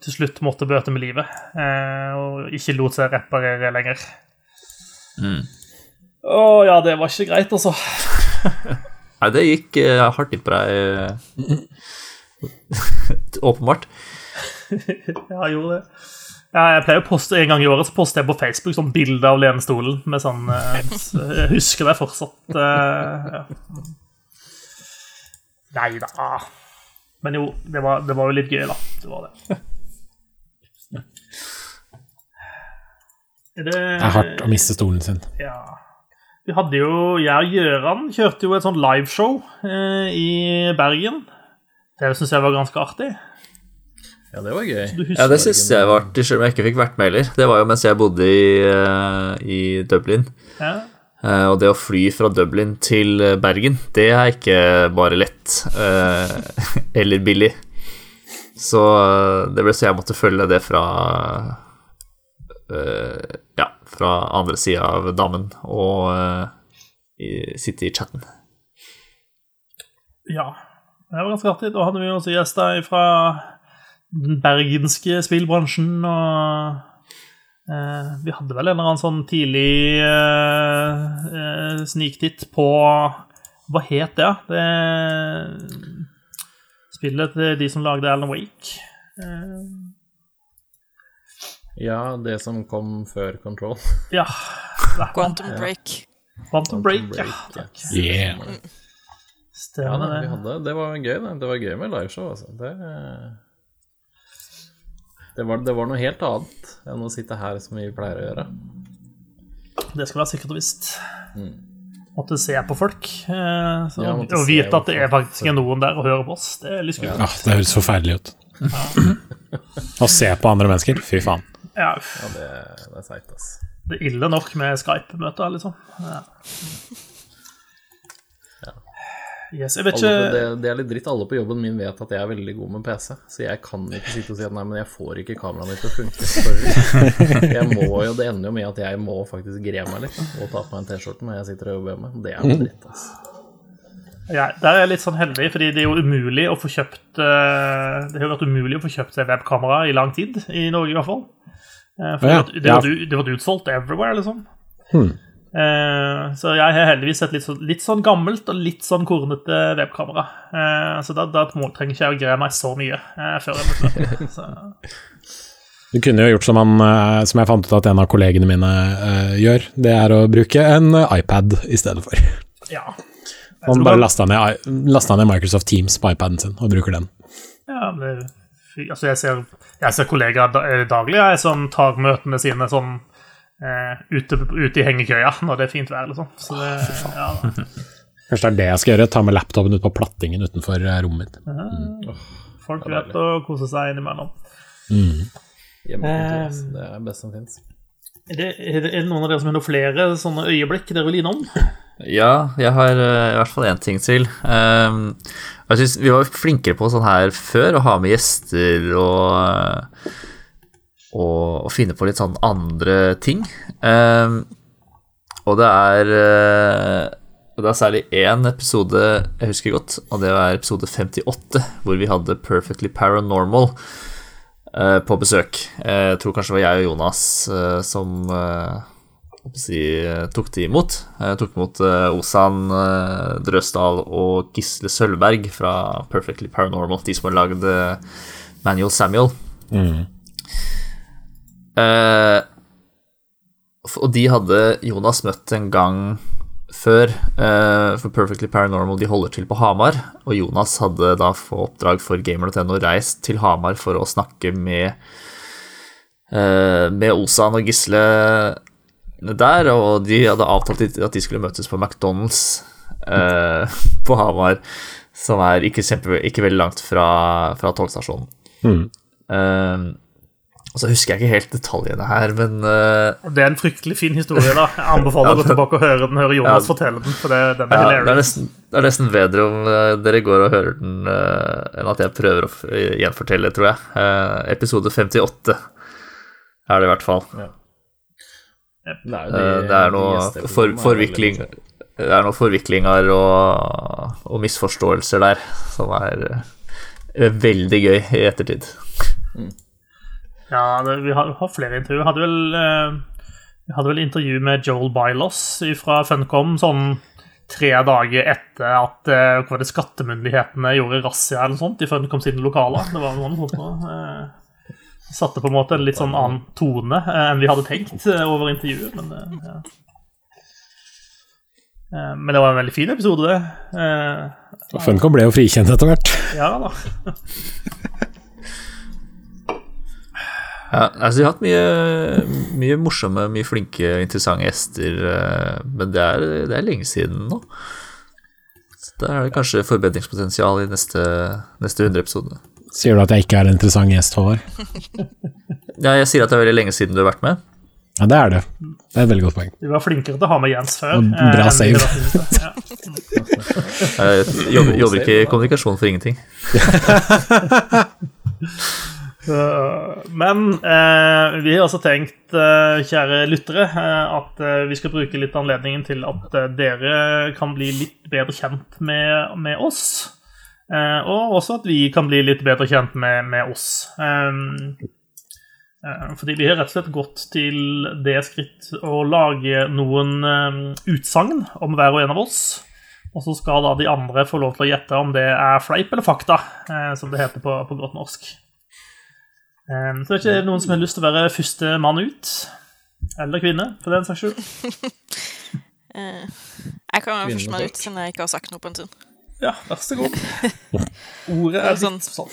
til slutt måtte bøte med livet, eh, og ikke lot seg reparere lenger. Mm. Å ja, det var ikke greit, altså. Nei, det gikk eh, hardt inn på deg. Åpenbart. Ja, jeg gjorde det. Ja, jeg pleier å poste En gang i året så poster jeg på Facebook sånn bilde av lenestolen med sånn eh, Jeg husker det fortsatt. eh, ja. Nei da. Men jo, det var, det var jo litt gøy, da. Det var det. Det Det er hardt å miste stolen sin. Ja. Vi hadde jo Jeg og Gjøran kjørte jo et sånn liveshow eh, i Bergen. Det syns jeg var ganske artig. Ja, det var gøy. Ja, det syns jeg var artig, selv om jeg ikke fikk vært med heller. Det var jo mens jeg bodde i, eh, i Dublin. ja. Uh, Og det å fly fra Dublin til eh, Bergen, det er ikke bare lett Uh, eller billig. Så det ble så jeg måtte følge det fra eh, Ja, fra andre sida av dammen og i, sitte i chatten. Ja, det var ganske artig. Da hadde vi også gjester fra den bergenske spillbransjen, og eh, vi hadde vel en eller annen sånn tidlig eh, eh, sniktitt på Hva het det? Det spillet til de som lagde Alan Wake. Eh, Ja, det som kom før Control. ja. Quantum Break. Quantum Break. Ja, takk. Yeah. Ja, Stemmer vi det. hadde, det var gøy, det. Det var gøy med liveshow, altså. Det, det, var, det var noe helt annet enn å sitte her som vi pleier å gjøre. Det skal være sikkert og visst. Måtte se på folk. Eh, så, Mm. Ja, og vite at det er faktisk er noen der og hører på oss. Det er litt skummelt. Ja, det høres forferdelig ut. Å se på andre mennesker, fy faen. Ja. Ja, det, det er seigt, ass. det er ille nok med Skype-møter, liksom. Ja. Yes, jeg vet Alle, ikke det, det er litt dritt. Alle på jobben min vet at jeg er veldig god med PC, så jeg kan ikke sitte og si at nei, men jeg får ikke kameraet mitt til å funke. Jeg må jo, Det ender jo med at jeg må faktisk gre meg litt og ta på meg en T-skjorte når jeg sitter og jobber hjemme. Det er jo dritt, ass. ja, Der er jeg litt sånn heldig, fordi det er jo umulig å få kjøpt eh, Det har jo vært umulig å få kjøpt seg webkamera i lang tid, i Norge i hvert fall. Eh, For Ja, det, var- det, var, det var utsolgt everywhere, liksom. Hmm. Eh, så jeg har heldigvis et litt sånn, litt sånn gammelt og litt sånn kornete webkamera. Eh, så da, da trenger ikke jeg å greie meg så mye eh, før jeg må slutte. Så, Du kunne jo gjort som, han, som jeg fant ut at en av kollegene mine eh, gjør. Det er å bruke en iPad i stedet for. ja. Han bare lasta ned, ned Microsoft Teams på iPaden sin og bruker den. Ja, men altså jeg, ser, jeg ser kollegaer daglig jeg, som tar møtene sine sånn ute, ute i hengekøya når det er fint vær. Liksom. Så det, ja. Kanskje det er det jeg skal gjøre, ta med laptopen ut på plattingen utenfor eh, rommet mitt. Folk vet å kose seg innimellom. Hjemmekontor, ass. Det er best som fins. Er det, er, det, er noen av dere som har noen flere sånne øyeblikk dere vil innom? Ja, jeg har eh, i hvert fall én ting til. Ehm, jeg synes Vi var flinkere på sånn her før, å ha med gjester og, eh, og, og finne på litt sånn andre ting. Um, og det er eh, Det er særlig én episode jeg husker godt, og det var episode 58, hvor vi hadde Perfectly Paranormal uh, på besøk. Eh, Jeg tror kanskje det var jeg og Jonas uh, som si, tok de imot. Jeg tok imot Osan Drøsdal og Gisle Sølvberg fra Perfectly Paranormal, de som har lagd Manuel Samuel. Eh, f- og de hadde Jonas møtt en gang før, uh, for Perfectly Paranormal de holder til på Hamar. Og Jonas hadde da på oppdrag for gamer.no reist til Hamar for å snakke med uh, med Osan og Gisle der, og de hadde avtalt at de skulle møtes på McDonald's på Hamar, som er ikke, kjempe, ikke veldig langt fra, fra togstasjonen. Mm. Og så husker jeg ikke helt detaljene her, men uh, Det er en fryktelig fin historie. da Jeg anbefaler å gå tilbake og høre den. Høre Jonas Ja. fortelle den, for det, den er ja, det, er nesten, det er nesten bedre om uh, dere går og hører den, uh, enn at jeg prøver å f- gjenfortelle, tror jeg. Eh, episode 58 er det i hvert fall. Det er, de- Det er noe for, forvikling. Det er noen forviklinger og, og misforståelser der som er veldig gøy i ettertid. Ja, det, vi har, har flere intervjuer. Hadde vel, eh, vi hadde vel intervju med Joel Bylos fra Funcom sånn tre dager etter at eh, hva det, skattemyndighetene gjorde razzia eller sånt i Funcom sine lokaler. Det var noe sånt. Eh, satte på en måte en litt sånn annen tone eh, enn vi hadde tenkt eh, over intervjuet. Men, eh, ja. Men det var en veldig fin episode, det. Funcom ble jo frikjent etter hvert. ja da. Ja, altså, vi har hatt mye, mye morsomme, mye flinke, interessante gjester, eh, men det er, det er lenge siden nå. Så da er det kanskje forbedringspotensial i neste, neste 100 episode. Sier du at jeg ikke er en interessant gjest, Håvard? Ja, jeg sier at det er veldig lenge siden du har vært med. Ja, det er det. Det er et veldig godt poeng. Vi var flinkere til å ha med Jens før. Og eh, bra enn save. Jeg jobber, jobber ikke i kommunikasjon for ingenting. Men eh, vi har også tenkt, eh, kjære lyttere, eh, at eh, vi skal bruke litt anledningen til at eh, dere kan bli litt bedre kjent med, med oss. Eh, og også at vi kan bli litt bedre kjent med, med oss. Um, eh, fordi vi har rett og slett gått til det skritt å lage noen utsagn om hver og en av oss. Og så skal da de andre få lov til å gjette om det er fleip eller fakta, eh, som det heter på, på godt norsk. Um, så det er ikke noen som har lyst til å være første mann ut. Eller kvinne, for den saks skyld. Eh, jeg kan være første mann ut, siden jeg ikke har sagt noe på en stund. Ja, vær så god. Ordet er er sånn- Sånn.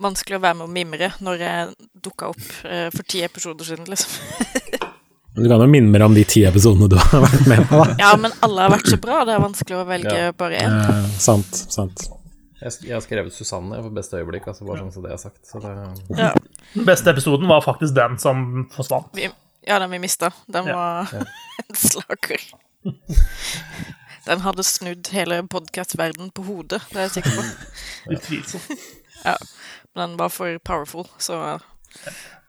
Vanskelig å være med å mimre når jeg dukka opp eh, for ti episoder siden, liksom. Du kan jo minne mer om de ti episodene du har vært med på, da. Ja, men alle har vært så bra, det er vanskelig å velge Ja. bare én. Eh, sant, sant. Jeg, jeg har skrevet Susanne for beste øyeblikk, altså bare sånn som det er sagt. Så det, Ja, Den beste episoden var faktisk den som forsvant. vi, ja, den vi mista. Den Ja. var en slager. Den hadde snudd hele podkastverdenen på hodet, det er jeg sikker på. Utvilsomt. Men den var for powerful, så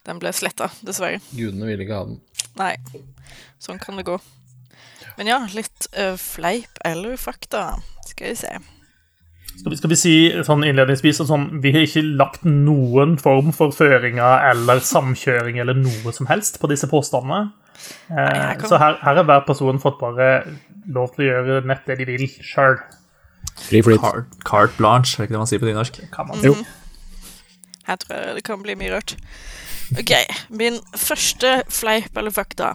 den ble sletta, dessverre. gudene ville ikke ha den. Nei, sånn kan det gå. Men ja, litt uh, fleip eller fakta. Skal vi se. Skal vi, skal vi si sånn innledningsvis at sånn, vi har ikke lagt noen form for føringer eller samkjøring eller noe som helst på disse påstandene. Eh, Nei, kan- Så her, her har hver person fått bare lov til å gjøre nett det de vil sjøl, Fri flyt. Carte, carte blanche, er det ikke det man sier på nynorsk? kan man Jo. si. Her tror jeg det kan bli mye rart. Ok, min første fleip eller fakta.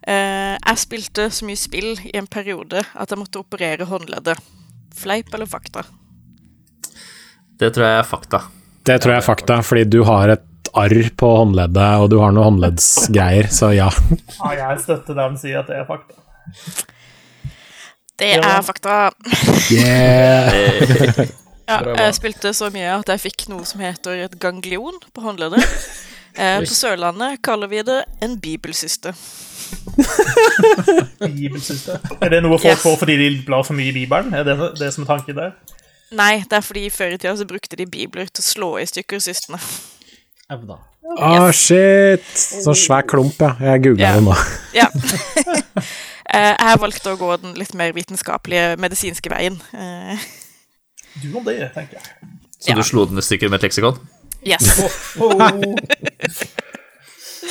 Uh, jeg spilte så mye spill i en periode at jeg måtte operere håndleddet. Fleip eller fakta? Det tror jeg er fakta. Det tror jeg er fakta, fordi du har et arr på håndleddet, og du har noe håndleddsgreier, så ja. Ja, jeg støtter den sier at det er fakta. Det Ja. er fakta. Yeah. Ja, jeg spilte så mye at jeg fikk noe som heter et ganglion på håndleddet. Eh, på Sørlandet kaller vi det en bibelsyste. Bibelsyste. Er det noe folk Yes. får fordi de blar for mye i Bibelen? Er det det som er tanken der? Nei, det er fordi før i tida så brukte de bibler til å slå i stykker systene. Evna. da. Å, shit! Sånn svær klump, ja. Jeg googla yeah. det nå. Ja. Eh, jeg valgte å gå den litt mer vitenskapelige, medisinske veien. Du om det, tenker jeg. Så Ja. du slo den i stykker med et leksikon? Yes. Oh.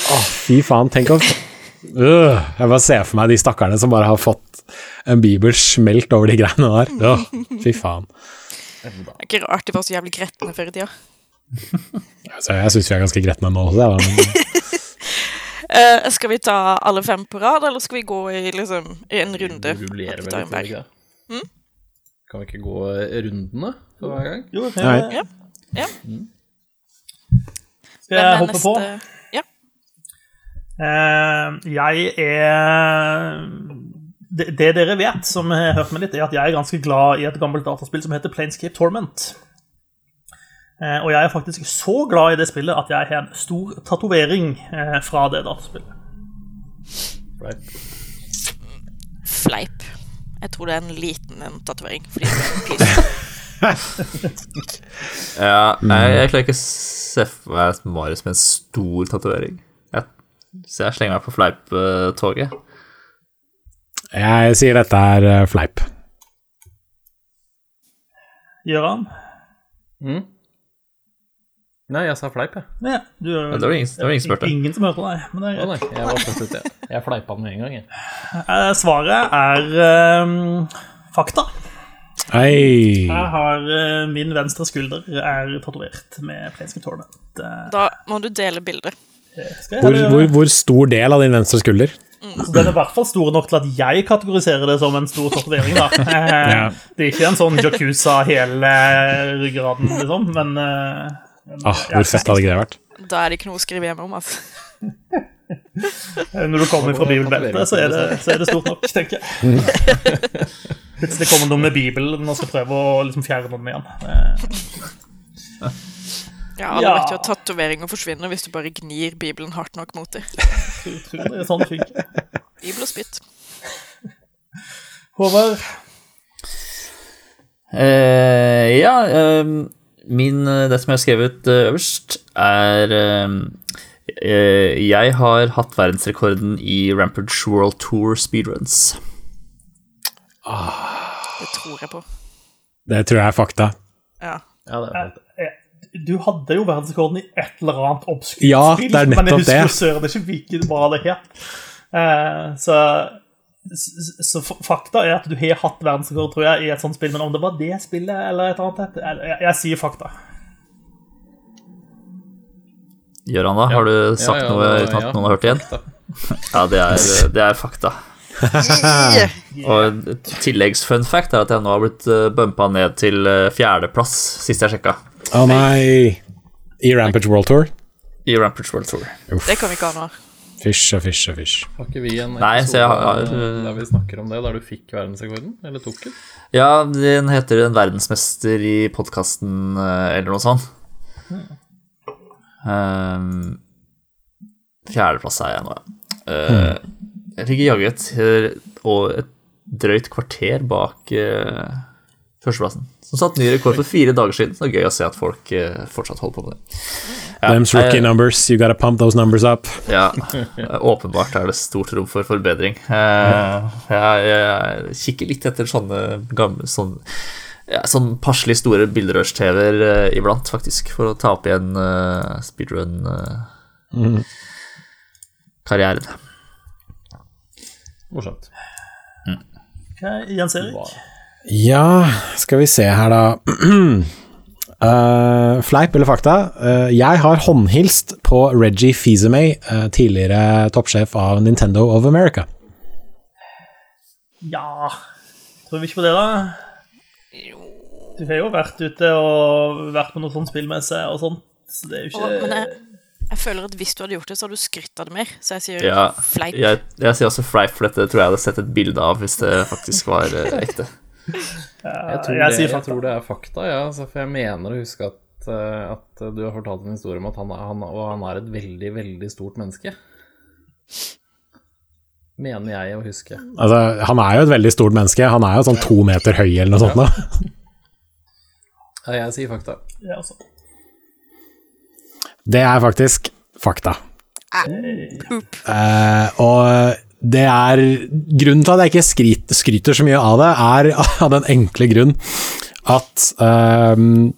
Å, fy faen, tenk om uh, Jeg bare ser for meg de stakkarene som bare har fått en bibel smelt over de greiene der. Åh, fy faen. Det er ikke rart de var så jævlig gretne før i tida. Altså, jeg syns vi er ganske gretne nå også, jeg, uh, Eh, skal vi ta alle fem på rad, eller skal vi gå i, liksom, i en runde? Vi vel tar litt, ikke det? Kan vi ikke gå rundene for hver gang? Jo, det Nei. ja. Ja. skal jeg hoppe på? Ja. Uh, jeg er det, det dere vet, som har hørt meg litt, er at jeg er ganske glad i et gammelt dataspill som heter Planescape Torment. Eh, og jeg er faktisk så glad i det spillet at jeg har en stor tatovering eh, fra det dataspillet. Fleip. Fleip. Jeg tror det er en liten en tatovering. Er. Ja, jeg, jeg klarer ikke å se for meg Marius med en stor tatovering. Så jeg slenger meg på fleip-toget. Jeg sier dette er eh, fleip. han? Mm. Nei, jeg sa fleip, jeg. Ja, du, Det var ingen, det var ingen som spurte. Ingen som hørte deg. Men det er greit. jeg var først ute. jeg. Fleipa med en gang, jeg. Eh, Svaret er ehm, fakta. Hei. Jeg har eh, Min venstre skulder er tatovert med Planescape Tournament. Eh, Da må du dele jeg Hvor, hvor, hvor stor del av din venstre skulder? Mm. den er i hvert fall stor nok til at jeg kategoriserer det som en stor tatovering. Ja. Det er ikke en sånn Jacuza hele ryggraden, liksom, men eh, Ah, hvor fett hadde ikke det vært? Da er det ikke noe å skrive hjemme om, altså. når du kommer fra bibelbeltet, så det, så er det stort nok, tenker jeg. Plutselig kommer noen med Bibelen og skal prøve å liksom fjerne den igjen. Eh, Ja, alle Ja. vet jo at tatoveringer forsvinner hvis du bare gnir Bibelen hardt nok mot dem. Det er sånn fikk. Bibel og spytt. Håvard, Eh, ja, ehm, min, eh, det som jeg har skrevet eh, øverst, er eh, Jeg har hatt verdensrekorden i Rampage World Tour speedruns. Det tror jeg på. Det tror jeg er fakta. Ja. Ja, det er eh, du hadde jo verdensrekorden i et eller annet obskurt Ja, spill, det men jeg husker det. søren ikke hvilket var det het. Uh, så så fakta er at du har hatt verdensrekord, tror jeg, i et sånt spill, men om det var det spillet eller et annet jeg, jeg, jeg sier fakta. Gjør han da? Har du sagt Ja, ja, noe uten at ja. noen har hørt igjen? Ja, det er, det er fakta. Og en tilleggs-fun fact er at jeg nå har blitt uh, bumpa ned til eh, fjerdeplass, sist jeg sjekka, Å nei. I Rampage World Tour? i Rampage World Tour. Det kan vi ikke ha nå. Fysj og fysj og fysj. Har ikke vi en episode Nei, har- eh, der vi snakker om det, der du fikk verdensrekorden? Eller tok den? Ja, den heter En verdensmester i podkasten, eller noe sånt. Um, fjerdeplass er jeg nå, ja. Uh, jeg fikk jaggu et, eh, et drøyt kvarter bak eh, førsteplassen. Som satte ny rekord for fire dager siden. Så det er gøy å se at folk eh, fortsatt holder på med det. Ja, Them's rookie eh, numbers, you gotta pump those numbers up. ja, åpenbart er det stort rom for forbedring. Eh, jeg, jeg kikker litt etter sånne gamle sånn, ja, sånn passelig store bilderørs-TV-er eh, iblant, faktisk, for å ta opp igjen uh, speedrun-karrieren. Morsomt. Ok, Jens Erik? Ja, skal vi se her, da. Uh, fleip eller fakta? Uh, jeg har håndhilst på Reggie Fizemay, uh, tidligere toppsjef av Nintendo of America. Ja Tror vi ikke på det, da? Du har jo vært ute og vært på noe sånn spillmesse og sånt. Så det er jo ikke jeg, jeg føler at hvis du hadde gjort det, så hadde du skrytt av det mer. Så jeg sier Ja, fleip. jeg, jeg sier også fleip, for dette tror jeg jeg hadde sett et bilde av hvis det faktisk var eh, ekte. Jeg tror, jeg det, jeg tror det er fakta, ja. Altså, for jeg mener å huske at, eh, at du har fortalt en historie om at han, han, og han er et veldig, veldig stort menneske. Mener jeg å huske. Altså, han er jo et veldig stort menneske. Han er jo sånn to meter høy eller noe sånt. Da. Ja, jeg sier fakta. ja, altså. Det er faktisk fakta. Hey. Uh, og det er Grunnen til at jeg ikke skryt, skryter så mye av det, er av den enkle grunn at um,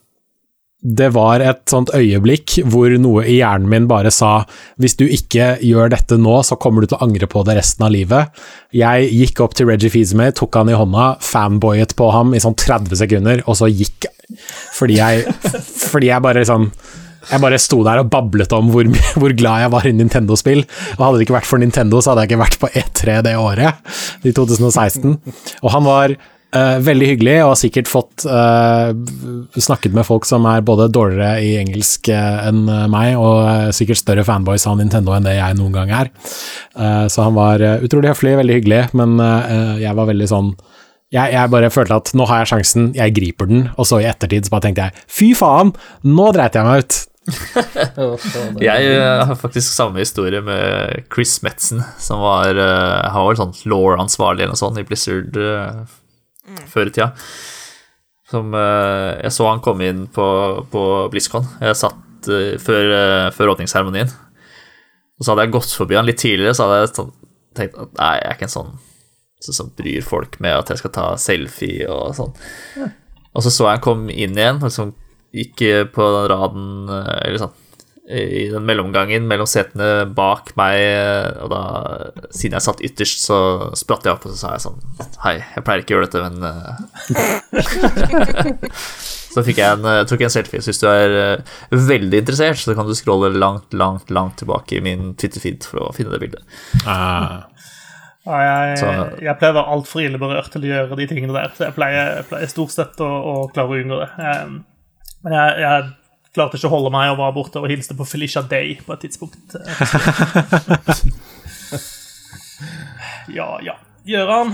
det var et sånt øyeblikk hvor noe i hjernen min bare sa hvis du ikke gjør dette nå, så kommer du til å angre på det resten av livet. Jeg gikk opp til Reggie Fizemay, tok han i hånda, fanboyet på ham i sånn 30 sekunder, og så gikk fordi jeg, fordi jeg bare liksom jeg bare sto der og bablet om hvor, hvor glad jeg var i Nintendo-spill. Og hadde det ikke vært for Nintendo, så hadde jeg ikke vært på E3 det året, i 2016. Og han var uh, veldig hyggelig, og har sikkert fått uh, snakket med folk som er både dårligere i engelsk eh, enn meg, og sikkert større fanboys av Nintendo enn det jeg noen gang er. Uh, så han var utrolig høflig, veldig hyggelig, men jeg var veldig sånn jeg, jeg bare følte at nå har jeg sjansen, jeg griper den, og så i ettertid så bare tenkte jeg fy faen, nå dreit jeg meg ut. Jeg eh, har faktisk samme historie med Chris Metzen, som var eh, Han var sånn law-ansvarlig eller noe sånt i Blizzard eh, før i tida. Som eh, Jeg så han komme inn på, på BlizzCon. Jeg satt før, uh, før åpningsseremonien. Og så hadde jeg gått forbi han litt tidligere, så hadde jeg sånn, tenkt at nei, jeg er ikke en sånn som bryr folk med at jeg skal ta selfie og sånn. Og så så jeg han kom inn igjen, og liksom gikk på den raden, eh, eller sånn i den mellomgangen mellom setene bak meg, og da, siden jeg satt ytterst, så spratt jeg opp og så sa jeg sånn Hei, jeg pleier ikke å gjøre dette, men eh, Så fikk jeg en, jeg tok en selfie. Så hvis du er eh, veldig interessert, så kan du scrolle langt, langt, langt tilbake i min Twitter-feed for å finne det bildet. Ah. Ja, jeg, Så- jeg pleier å være altfor ille berørt til å gjøre de tingene der. Så jeg pleier, jeg pleier stort sett å, å klare å unngå det. Jeg, men jeg, jeg klarte ikke å holde meg og var borte og hilste på Felicia Day på et tidspunkt. Ja, ja. Gøran,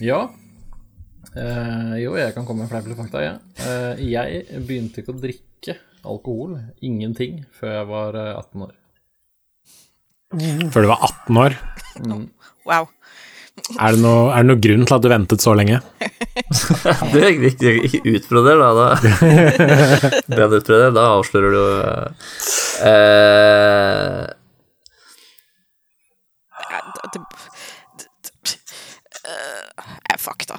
Ja. Uh, jo, jeg kan komme med fleip eller fakta, jeg. Uh, jeg begynte ikke å drikke alkohol, ingenting, før jeg var eh, 18 år. Før du var 18 år. Wow. Er det, noe, er det noe grunn til at du ventet så lenge? Det er ikke, ikke utbroder, da. da. Brenn utbroder, da avslører du eh, Ja, det, det,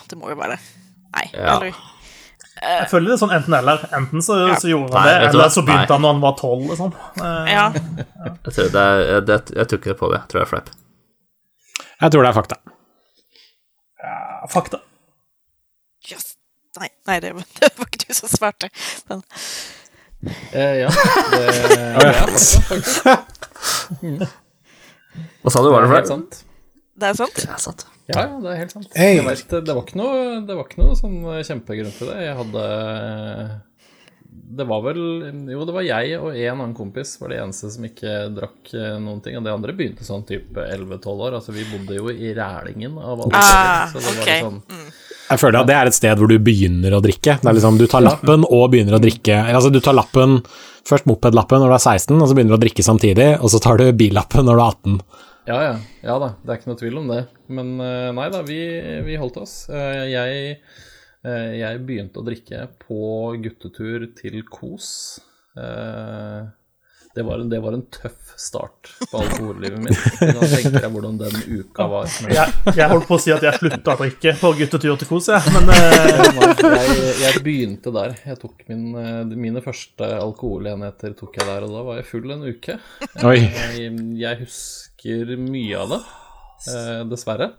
det, må jo være det. Nei, Ja. eller jeg føler det er sånn enten-eller. Enten så, så gjorde han Nei, det, du eller så begynte Nei. han når han var tolv. Liksom. Eh, Ja. jeg, tror det er, det, jeg tror ikke det på det. Jeg tror det er fleip. Jeg tror det er fakta. Fakta. Yes. Nei, nei det, var, det var ikke du som svarte. Men Eh, ja, det, det er fakta, faktisk. Hva sa du, var det fleip? sant. det er sant. Det er sant. Ja, ja, det er helt sant. Hey. Vet, det, var ikke noe, det var ikke noe sånn kjempegrunn til det. Jeg hadde Det var vel Jo, det var jeg og en annen kompis var det eneste som ikke drakk eh, noen ting. Og de andre begynte sånn type 11-12 år. Altså, vi bodde jo i Rælingen av alle Ah. Så det var ok. sånn Jeg føler at det er et sted hvor du begynner å drikke. Det er liksom, Du tar lappen og begynner å drikke Altså, du tar lappen Først mopedlappen når du er 16, og så begynner du å drikke samtidig, og så tar du billappen når du er 18. Ja, ja. Ja da, det er ikke noe tvil om det. Men eh, nei da, vi, vi holdt oss. Eh, Jeg, jeg begynte å drikke på guttetur til Kos. Eh, Det var, en, det var en tøff start på alkohollivet mitt. Da tenker jeg hvordan den uka var. Jeg, jeg holdt på å si at jeg slutta å drikke på guttetur til Kos, jeg. Men eh, Jeg, jeg begynte der. Jeg tok min, eh, mine første alkoholenheter tok jeg der, og da var jeg full en uke. Jeg, jeg husker mye av det, eh, dessverre.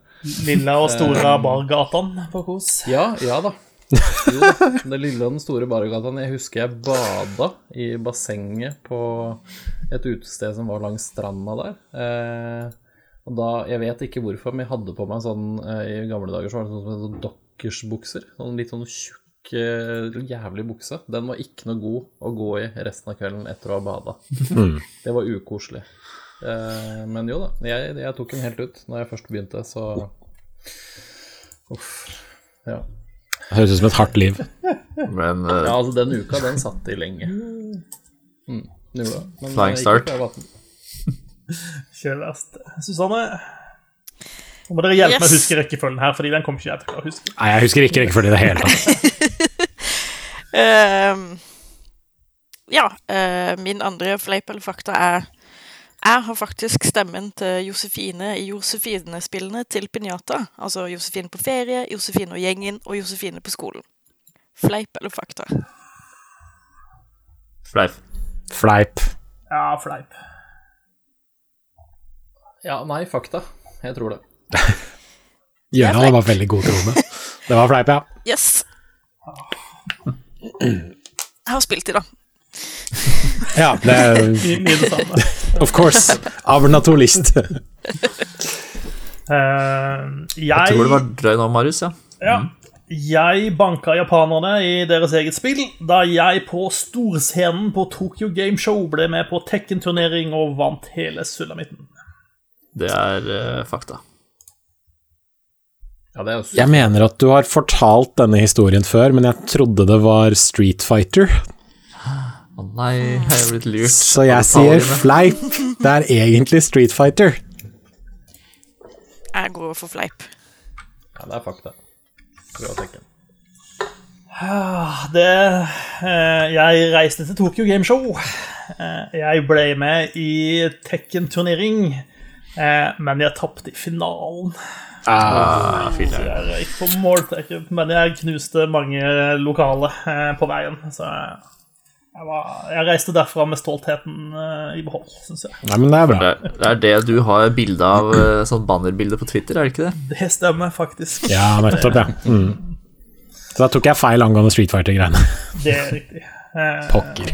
Lille og store bargatene på Kos. Ja, ja da. Jo. Det lille og den store Bargatan. Jeg husker jeg bada i bassenget på et utested som var langs stranda der. Eh, og da, Jeg vet ikke hvorfor, men jeg hadde på meg sånn eh, I gamle dager så var det sånn, som sånn dokkersbukser. Sånn litt sånn tjukk, eh, jævlig bukse. Den var ikke noe god å gå i resten av kvelden etter å ha bada. Det var ukoselig. Eh, men jo da, jeg, jeg tok den helt ut når jeg først begynte, så Uff. Ja. Høres ut som et hardt liv. Men uh... Ja, altså den uka, den satt i lenge. Mm, det gjorde det. Men Flying start. før jeg var 18. Ikke verst. Susanne, nå må dere hjelpe meg å huske rekkefølgen her, fordi den kommer ikke jeg til å huske. Nei, jeg husker ikke rekkefølgen i det hele tatt. Ehm, ja, uh, min andre fleip eller fakta er Jeg har faktisk stemmen til Josefine i Josefine-spillene til Pinjata. Altså Josefine på ferie, Josefine og gjengen og Josefine på skolen. Fleip eller fakta? fleip. Fleip. Ja, fleip. Ja, nei, fakta. Jeg tror det. Gøran var veldig god til å romme. Det var fleip, ja. Yes! Jeg har spilt i, da. Ja, det er mye det samme. Of course. Aber naturligst. Eh, Jeg tror det var drøy nå, Marius, ja. ja, jeg banka japanerne i deres eget spill da jeg på storscenen på Tokyo Game Show ble med på Tekken-turnering og vant hele sulamitten. Det er uh, fakta. Ja, er Jeg mener at du har fortalt denne historien før, men jeg trodde det var Street Fighter. Å nei, jeg er blitt lurt. Så jeg sier fleip. Det er egentlig Street Fighter. Jeg går for fleip. Ja, det er fakta. Bra tekken. Det, eh, jeg reiste til Tokyo Game Show Eh, Jeg ble med i Tekken-turnering, eh, men jeg tapte i finalen. Ah, jeg røyk på måltrekken, men jeg knuste mange lokale på veien. Så jeg, var, jeg reiste derfra med stoltheten uh, i behold, syns jeg. Nei, men det er bra. Det er, det er det du har bilde av, uh, sånn bannerbilde på Twitter, er det ikke det? Det stemmer faktisk. Ja, nettopp, ja. Mm. Så da tok jeg feil angående Street Fighter-greiene. Det er riktig. Uh, Pokker.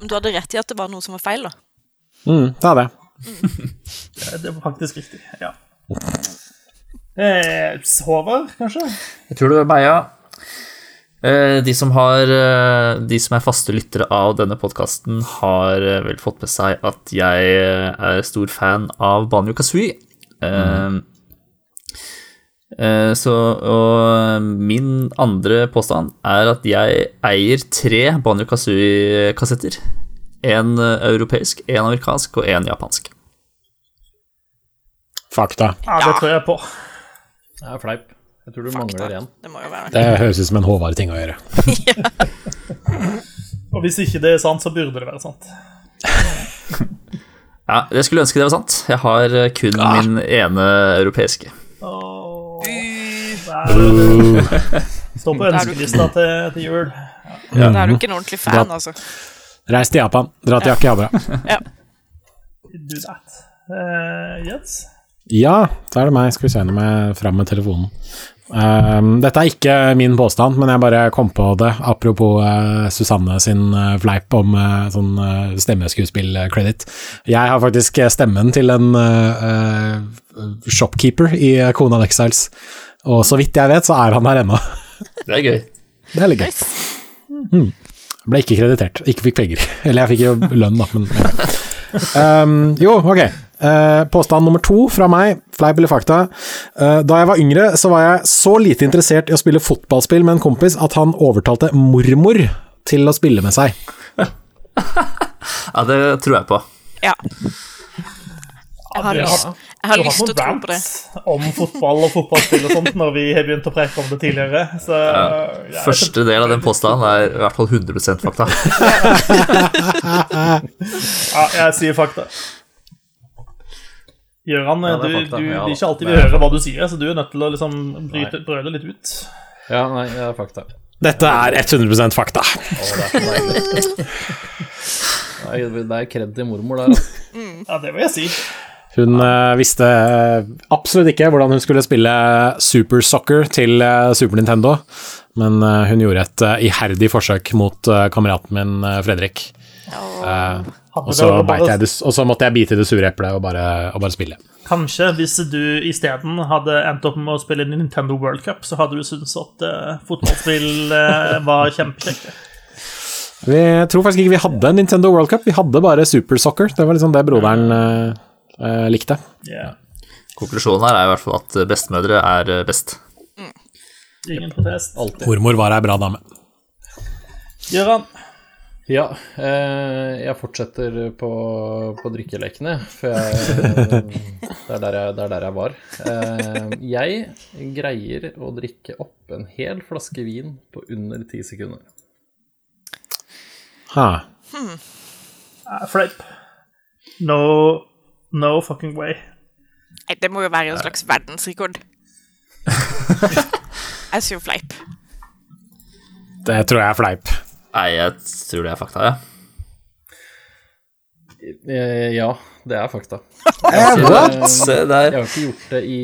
Men du hadde rett i at det var noe som var feil, da. Mm, det hadde jeg. Det var faktisk riktig, ja. Eh, Håvard, kanskje? Jeg tror det var. Eh, De som, har, eh, de som er faste lyttere av denne podkasten, har eh, vel fått med seg at jeg eh, er stor fan av Banjo Kazooie. Eh, eh, Så og min andre påstand er at jeg eier tre Banjo Kazooie-kassetter. En eh, europeisk, en amerikansk og en japansk. Fakta. Ja, det tror jeg på. Det er fleip. Jeg tror du mangler én. Det må jo være Det høres ut som en Håvard-ting å gjøre. Og hvis ikke det er sant, så burde det være sant. Ja, Jeg skulle ønske det var sant. Jeg har kun kun min ene europeiske. Der, Står på ønskelista til, til jul. Da er du ikke en ordentlig fan, altså. Reis til Japan, dra til Akihabara. Do that. Eh, Jens? Ja, da er det meg. Skal vi se om jeg er fram med telefonen. Ehm, dette er ikke min påstand, men jeg bare kom på det. Apropos uh, Susanne sin uh, fleip om uh, sånn uh, stemmeskuespill-credit. Jeg har faktisk stemmen til en shopkeeper i uh, of Exiles, og så vidt jeg vet, så er han der ennå. Det er gøy. Det er litt gøy. Mm. Ble ikke kreditert. Ikke fikk penger. Eller jeg fikk jo lønn, da, men um, Jo, ok. Eh, påstand nummer to fra meg, fleip eller fakta. Eh, da jeg var yngre, så var jeg så lite interessert i å spille fotballspill med en kompis at han overtalte mormor til å spille med seg. Ja, det tror jeg på. Ja. Jeg har du lyst, har- jeg har lyst til å tro på det. om fotball og fotballspill og sånt når vi har begynt å preke om det tidligere. Så ja, Første del av den påstanden er i hvert fall 100 fakta. Ja, jeg sier fakta. Gøran, Ja, du, er du, Ja, det er ikke alltid vi er hører hva du sier, så du er nødt til å liksom bryte, brøle litt ut. Ja, nei, det er fakta. Dette er 100% fakta. Det er kred til mormor der, altså. Ja, det vil jeg si. Hun eh, visste eh, absolutt ikke hvordan hun skulle spille Super Soccer til eh, Super Nintendo, men eh, hun gjorde et eh, iherdig forsøk mot eh, kameraten min eh, Fredrik. Eh, og, så beit jeg det, og så måtte jeg bite i det sure eplet og bare, og bare spille. Kanskje hvis du isteden hadde endt opp med å spille Nintendo World Cup, så hadde du syntes at uh, fotballspill uh, var kjempekjekt. Vi tror faktisk ikke vi hadde Nintendo World Cup, vi hadde bare Super Soccer. Det var liksom det broderen uh, likte. Yeah. Konklusjonen her er i hvert fall at bestemødre er best. best. Ingen protest. Alltid. Mormor var ei bra dame. Gøran? Ja, eh, jeg fortsetter på, på drikkelekene, for jeg, det, er der jeg, det er der jeg var. Eh, jeg greier å drikke opp en hel flaske vin på under ti sekunder. Ha. Eh, Fleip. No No fucking way. Det må jo være en slags verdensrekord. Jeg sier fleip. Det tror jeg er fleip. Nei, jeg tror det er fakta, ja. Eh, ja, det er fakta. Jeg. Jeg har ikke gjort det i,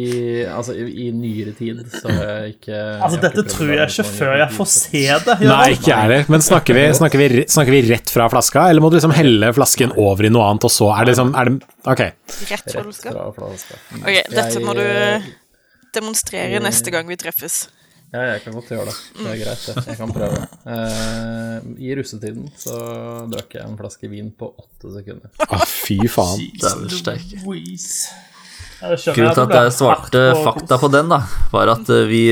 altså, i, nyere tid, så har jeg ikke Altså, har dette ikke tror jeg ikke før jeg får se det. Nei, ikke jeg heller. Men snakker vi, snakker, vi, snakker vi rett fra flaska, eller må du liksom helle flasken over i noe annet, og så er det liksom er det, Ok. Rett fra flaska. Ok, dette må du demonstrere neste gang vi treffes. Ja, jeg kan godt gjøre det. Det er greit, det. Jeg kan prøve. Eh, I russetiden så drakk jeg en flaske vin på åtte sekunder. Å, fy faen. Dæven steike. Grunnen til at jeg svarte fakta på den, da, var at eh, vi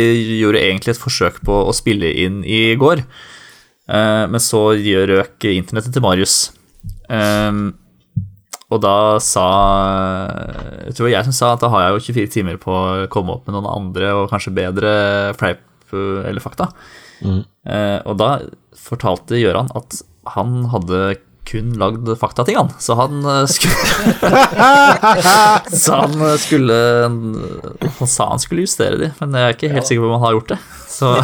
gjorde egentlig et forsøk på å spille inn i går. Eh, Men så røk internettet til Marius. Ehm, Og da sa Jeg tror jeg som sa at da har jeg jo 24 timer på å komme opp med noen andre og kanskje bedre fleip eller fakta. Eh, Og da fortalte Gøran at han hadde kun lagd faktating, han. Så han eh, skulle Så han eh, skulle Han sa han skulle justere de, men jeg er ikke helt sikker på om han har gjort det. Så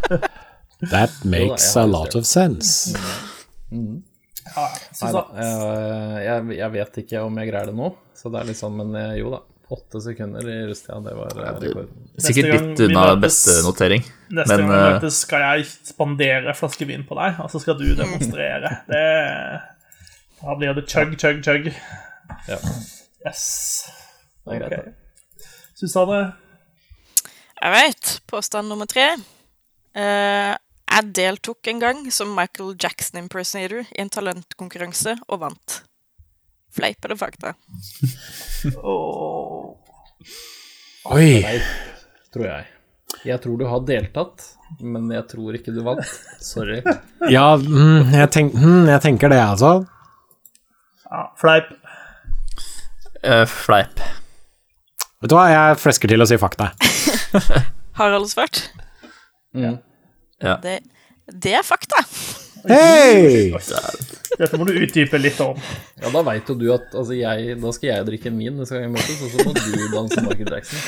That makes a lot of sense. Ja, så, Nei jeg, jeg, jeg vet ikke om jeg greier det nå, så det er litt sånn, Men jo da. Åtte sekunder i rusttida, det var eh, rekorden. sikkert litt unna beste notering. neste Men gang vi eh, møtes, skal jeg spandere flaske vin på deg, og så skal du demonstrere. Det Da blir det chug, chug, chug. Ja. Yes. Det er greit, Ok. Susanne? Jeg vet. Påstand nummer tre. Uh, jeg deltok en gang som Michael Jackson impersonator i en talentkonkurranse og vant. Fleip eller fakta? oh. Oi. Nei, tror jeg. Jeg tror du har deltatt, men jeg tror ikke du vant. Sorry. Ja, mm, jeg, tenk, mm, jeg tenker det, altså. Ja, fleip. Uh, fleip. Vet du hva, jeg flesker til å si fakta. Harald svart? Mm. Ja. Det, det er fakta. Hei! Dette må du utdype litt om. Ja, da veit jo du at altså, jeg, da skal jeg drikke en min neste gang vi møtes, og så må du danse Michael Jackson.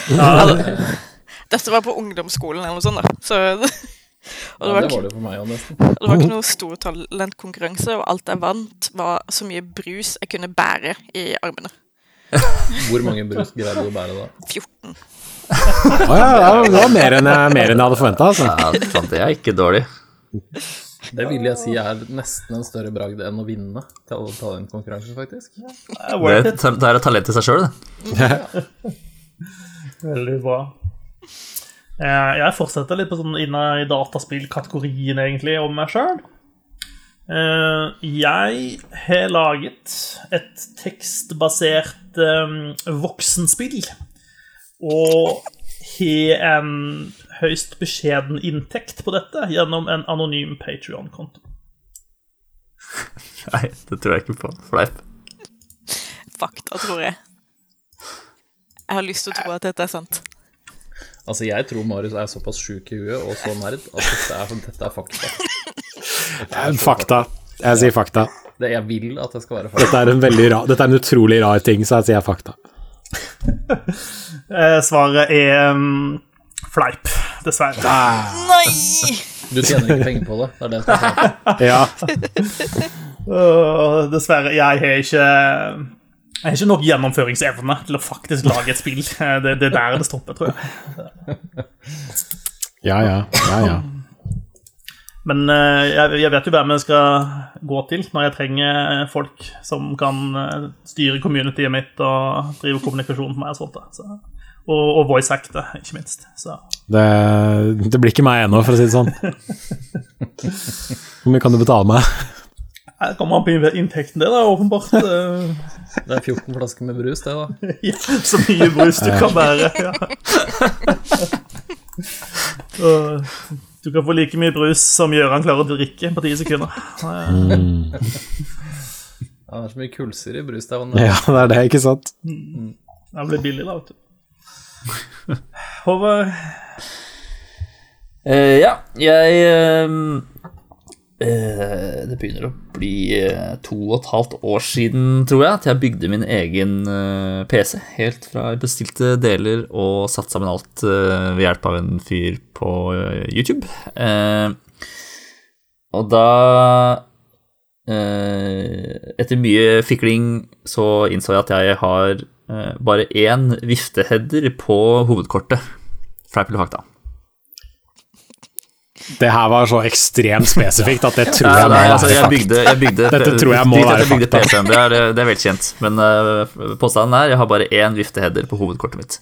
Dette var på ungdomsskolen eller noe sånt, da. Så, og det, Ja, var det var det for meg òg, nesten. det var ikke noe stor talentkonkurranse, og alt jeg vant, var så mye brus jeg kunne bære i armene. Hvor mange brus greide du å bære da? 14. Å oh, ja, det var mer enn jeg, mer enn jeg hadde forventa, altså. Ja, det er ikke dårlig. Det vil jeg si er nesten en større bragd enn å vinne til alle talentkonkurranser, faktisk. Det er Det, er et talent i seg sjøl, det. Veldig bra. Eh, Jeg fortsetter litt på sånn inne i dataspillkategorien, egentlig, om meg sjøl. Jeg har laget et tekstbasert eh, voksenspill. Og har en høyst beskjeden inntekt på dette gjennom en anonym Patrion-konto. Nei, det tror jeg ikke på. Fleip. Fakta, tror jeg. Jeg har lyst til å tro at dette er sant. Altså, jeg tror Marius er såpass sjuk i huet og så nerd at dette er, dette er fakta. Eh, Fakta. Jeg sier fakta. Det, jeg vil at det skal være fakta. Dette er en ra, dette er en utrolig rar ting, så jeg sier fakta. Eh, Svaret er um, fleip, dessverre. Nei! Du tjener ikke penger på det. Det er det sant. Ja. Øh, dessverre, jeg har ikke Jeg har ikke nok gjennomføringsevne til å faktisk lage et spill. Eh, Det, det er der det stopper, tror jeg. Ja, ja. Ja, ja. Men eh, jeg, jeg vet jo hvem jeg skal gå til når jeg trenger folk som kan eh, styre communityet mitt og drive kommunikasjon for meg og sånt. Så, og, og voice acte, ikke minst. Så Det, det blir ikke meg ennå, for å si det sånn. Hvor mye kan du betale meg? her kommer an på inntekten, det, da, åpenbart. Det er 14 flasker med brus, det, da. Ja, så mye brus du kan bære. Ja. Du kan få like mye brus som Gøran klarer å drikke på ti sekunder. Ja, det er så mye kullsyre i brus. Det er jo en- Ja, det er det, ikke sant? Det blir billig, da, vet du. Håvard, Uh, ja, jeg uh, uh, Det begynner å bli eh, to og et halvt år siden, tror jeg, at jeg bygde min egen PC. Helt fra jeg bestilte deler og satte sammen alt ved hjelp av en fyr på YouTube. Og da Etter mye fikling så innså jeg at jeg har eh, bare én vifteheader på hovedkortet. Fleip eller fakta? Det her var så ekstremt spesifikt at det tror jeg må nei, altså, være jeg fakta. bygde, jeg bygde Dette tror jeg må være fakta. Det er, det er velkjent. Men uh, påstanden er jeg har bare én vifteheader på hovedkortet mitt.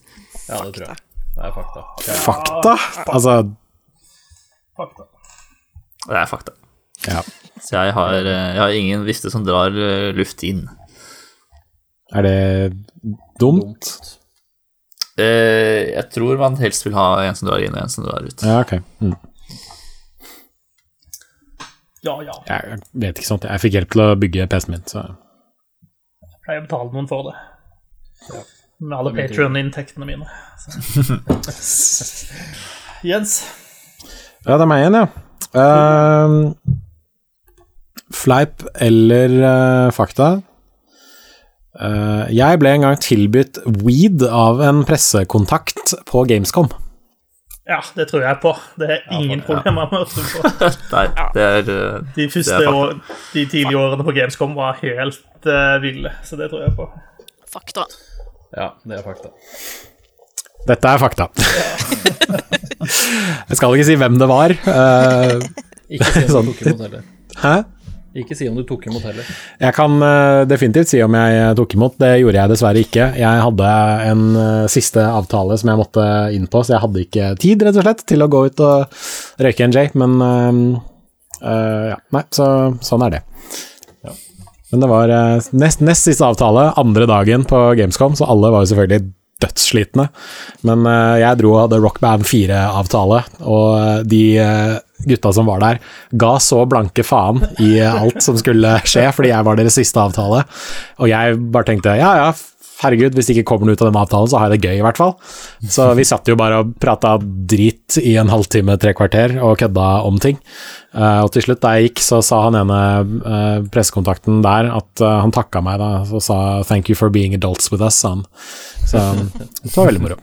Ja, det tror jeg. Det er fakta. Fakta? Altså, fakta. Det er fakta. ja. Så jeg har, eh, jeg har ingen vifte som drar eh, luft inn. Er det dumt? Eh, jeg tror man helst vil ha en som drar inn, og en som drar ut. Ja, ok. Mm. Ja, ja. Jeg vet ikke sånt. Jeg fikk hjelp til å bygge PC-en min, så Jeg pleier å betale noen for det. Med alle Patrion-inntektene mine. Jens. Ja, det er meg igjen, ja. Ehm, fleip eller uh, fakta. Uh, jeg ble en gang tilbudt weed av en pressekontakt på Gamescom. Ja, det tror jeg på. Det er ingen problemer med å tro på. Nei, det er eh, De Det første er år, de tidlige årene på Gamescom var helt uh, ville, så det tror jeg på. Fakta. Ja, det er fakta. Dette er fakta. jeg skal ikke si hvem det var. Uh, Ikke si Sånn imot heller. hæ? Ikke si om du tok imot heller. Jeg kan eh, definitivt si om jeg tok imot. Det gjorde jeg dessverre ikke. Jeg hadde en eh, siste avtale som jeg måtte inn på, så jeg hadde ikke tid, rett og slett, til å gå ut og røyke en J. Men uh, eh, ja, nei, så sånn er det. Men det var eh, nest, nest siste avtale, andre dagen på Gamescom, så alle var jo selvfølgelig dødsslitne. Men eh, jeg dro og hadde Rock Band 4-avtale, og eh, de eh, gutta som var der, ga så blanke faen i alt som skulle skje, fordi jeg var deres siste avtale. Og jeg bare tenkte ja ja, herregud, hvis det ikke kommer noe ut av den avtalen, så har jeg det gøy i hvert fall. Så vi satt jo bare og prata drit i en halvtime, tre kvarter, og kødda om ting. Eh, og til slutt, da jeg gikk, så sa han ene uh, pressekontakten der at eh, han takka meg da, og sa 'thank you for being adults with us', sa han. Så det var veldig moro.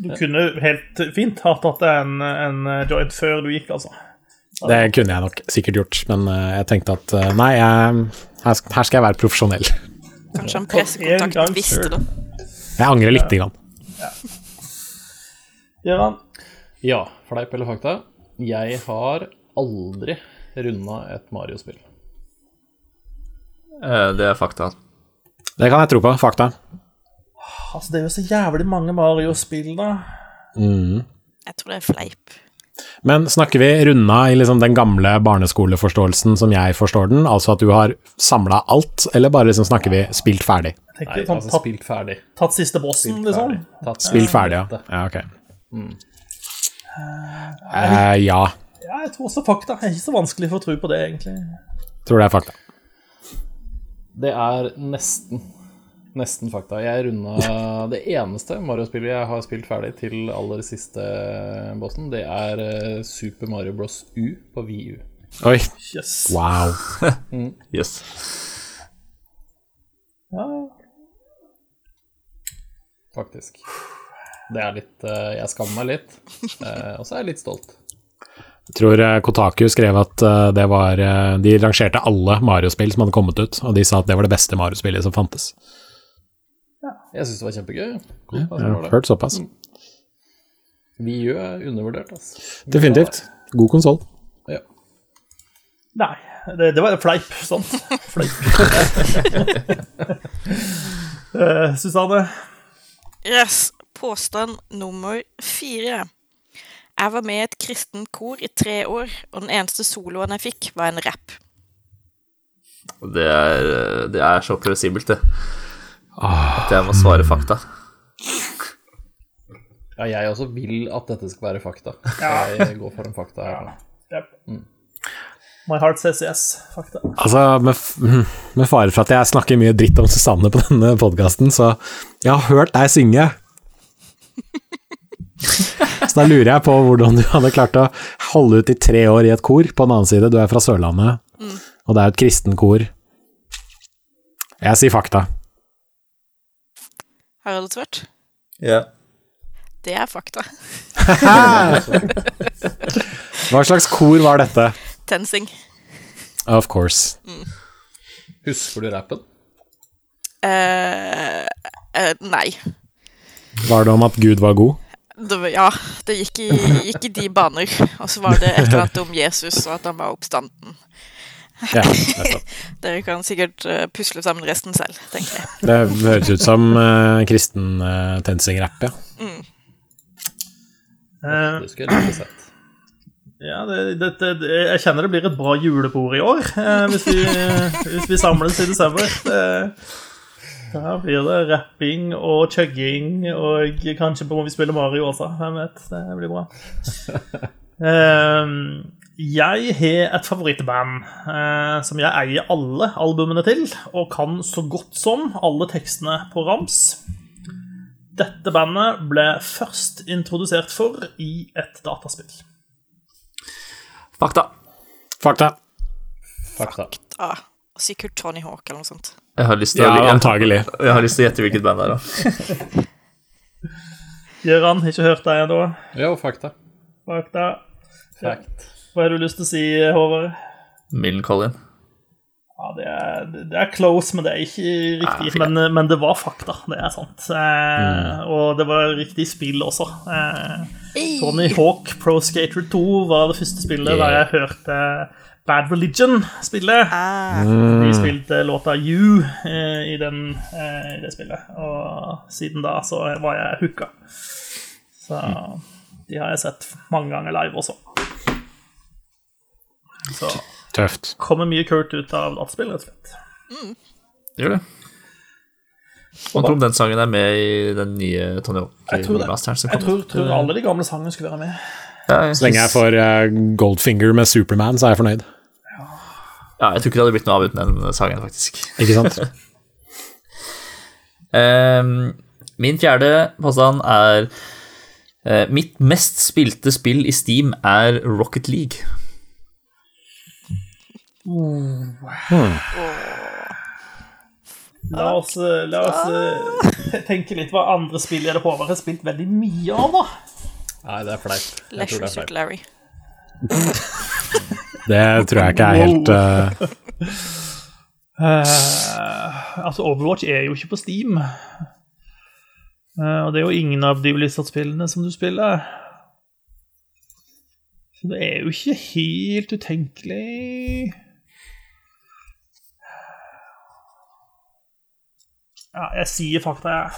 Du kunne helt fint ha tatt en, en joint før du gikk, altså. Det kunne jeg nok sikkert gjort, men eh, jeg tenkte at eh, nei, jeg, her, sk- her skal jeg være profesjonell. Kanskje han En pressekontakten visste det. Jeg angrer lite grann. Gøran? Ja, fleip eller fakta? Jeg har aldri runda et Mario-spill. eh, Det er fakta. Det kan jeg tro på. Fakta. Altså, det er jo så jævlig mange Mario-spill, da. Mm. Jeg tror det er fleip. Men snakker vi runda i liksom den gamle barneskoleforståelsen som jeg forstår den, altså at du har samla alt, eller bare liksom snakker vi spilt ferdig? Nei, sånn, altså tatt, spilt ferdig. tatt siste bossen, Spilt liksom. Tatt Spilt ferdig, ja. Ja, ok. Eh, ja, Ja, jeg tror også fakta. Det er ikke så vanskelig for å tro på det, egentlig. tror det er fakta. Det er nesten Nesten fakta. Jeg runda det eneste Mario-spillet jeg har spilt ferdig til aller siste bossen. Det er eh, Super Mario Bros. U på VU. Oi, Yes. wow. Yes. Ja. Faktisk. Det er litt eh, Jeg skammer meg litt. eh, Og så er jeg litt stolt. Jeg tror eh, Kotaku skrev at eh, det var eh, De rangerte alle Mario-spill som hadde kommet ut, og de sa at det var det beste Mario-spillet som fantes. Jeg syns det var kjempegøy. Jeg altså, har hørt såpass. VU er undervurdert, altså. Definitivt. God konsoll. Ja. Nei, det, det var fleip, sant? Fleip. uh, Susanne? Yes. Påstand nummer fire. Jeg var med i et kristent kor i tre år, og den eneste soloen jeg fikk, var en rapp. Det er, det er så plausibelt, det. At jeg må svare fakta. ja, jeg også vil at dette skal være fakta. Så jeg går for en fakta her. nå. Yep. My heart says yes. Fakta. Altså, med, med fare for at jeg snakker mye dritt om Susanne på denne podkasten, så jeg har hørt deg synge. Så da lurer jeg på hvordan du hadde klart å holde ut i tre år i et kor. På den annen side, du er fra Sørlandet, og det er et kristen kor. Jeg sier fakta. Harald Tvert? Ja. Det er fakta. Hva slags kor var dette? Tensing. Of course. Husker du rappen? Uh, uh, nei. Var det om at Gud var god? Det, ja, det gikk i, gikk i de baner. Og så var det et eller annet om Jesus og at han var oppstanden. Ja. Dere kan sikkert eh, pusle sammen resten selv, tenker jeg. Det høres ut som uh, kristen uh, tensing-rapp, ja. Eh, Det skulle jeg sett. ja, det, det, det, jeg kjenner det blir et bra julebord i år, eh, hvis, vi, hvis vi samles i desember. Det, da blir det rapping og chugging, og kanskje må vi spille Mario også. Hvem vet? Det blir bra. Eh, jeg har et favorittband eh, som jeg eier alle albumene til, og kan så godt som alle tekstene på rams. Dette bandet ble først introdusert for i et dataspill. Fakta. Fakta. Fakta. Ah, Sikkert Tony Hawk eller noe sånt. Jeg har lyst til Ja, å, jeg, antagelig. jeg har lyst til å gjette hvilket band det er. da. Gøran, ikke hørt deg ennå. Jo, fakta. Fakta. Fact. Hva har du lyst til å si, Håvard? Millen Collin. Ja, det er, det er close, men det er ikke riktig. fint. Men, men det var fakta, det er sant. Eh, Og det var riktig spill også. Eh, Tony Hawk Pro Skater 2 var det første spillet der jeg hørte Bad Religion spille. Ah, De spilte låta You eh, i, den, eh, i det spillet. Og siden da så var jeg hooka. Så de har jeg sett mange ganger live også. Så Tøft. kommer mye Kurt ut av dataspill, rett og slett. Gjør det. Og tror om den sangen er med i den nye Tony Jeg tror det. Jeg tror, tror alle de gamle sangene skulle være med. Ja, Så lenge jeg får eh, Goldfinger med Superman, så er jeg fornøyd. Ja, jeg tror ikke det hadde blitt noe av uten den sangen, faktisk. Ikke sant? Ehm, min fjerde påstand er eh, Mitt mest spilte spill i Steam er Rocket League. La oss, eh, la oss eh, tenke litt hva andre spill er det Håvard har spilt veldig mye av, da. Nei, det er fleip. Jeg tror Leisure det er fleip. Larry. Det tror jeg ikke er helt uh... Uh, altså, Overwatch er jo ikke på Steam. Uh, og det er jo ingen av de Blizzard-spillene som du spiller. Så det er jo ikke helt utenkelig Ja, jeg sier fakta, jeg.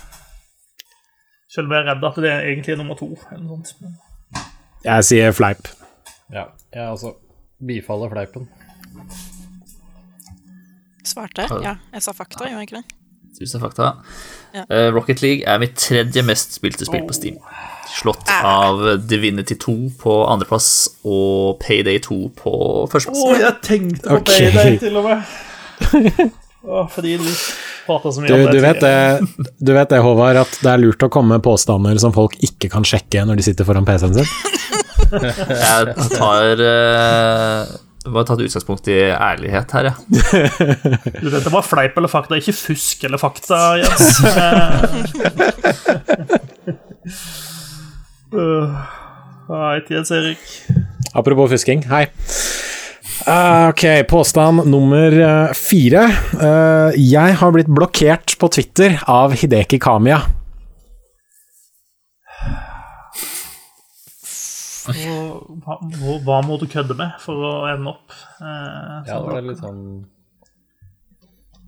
Selv om jeg er redd at det er egentlig er nummer to. Eller noe sånt. Men Jeg sier fleip. Ja, jeg altså bifaller fleipen. Svarte? Ja, jeg sa fakta, gjorde jeg ikke det? Du sa fakta. Ja. Eh, Rocket League er mitt tredje mest spilte spill på Steam. Slått av Divinity 2 på andreplass og Payday 2 på førsteplass. Å, jeg tenkte på okay. Payday, til og med. Fordi du prater så mye Du, om det. du, vet det, du vet det, Håvard, at det er lurt å komme med påstander som folk ikke kan sjekke når de sitter foran PC-en sin? Jeg tar uh, Bare tatt utgangspunkt i ærlighet her, ja. Du vet, det var fleip eller fakta, ikke fusk eller fakta, Jens. uh, right, Jens Erik. Apropos fusking, hei. Eh, ok, påstand nummer eh, fire. Eh, jeg har blitt blokkert på Twitter av Hideki Kamiya. Hva, hva- må du kødde med for å ende opp? eh, Ja, det var litt sånn.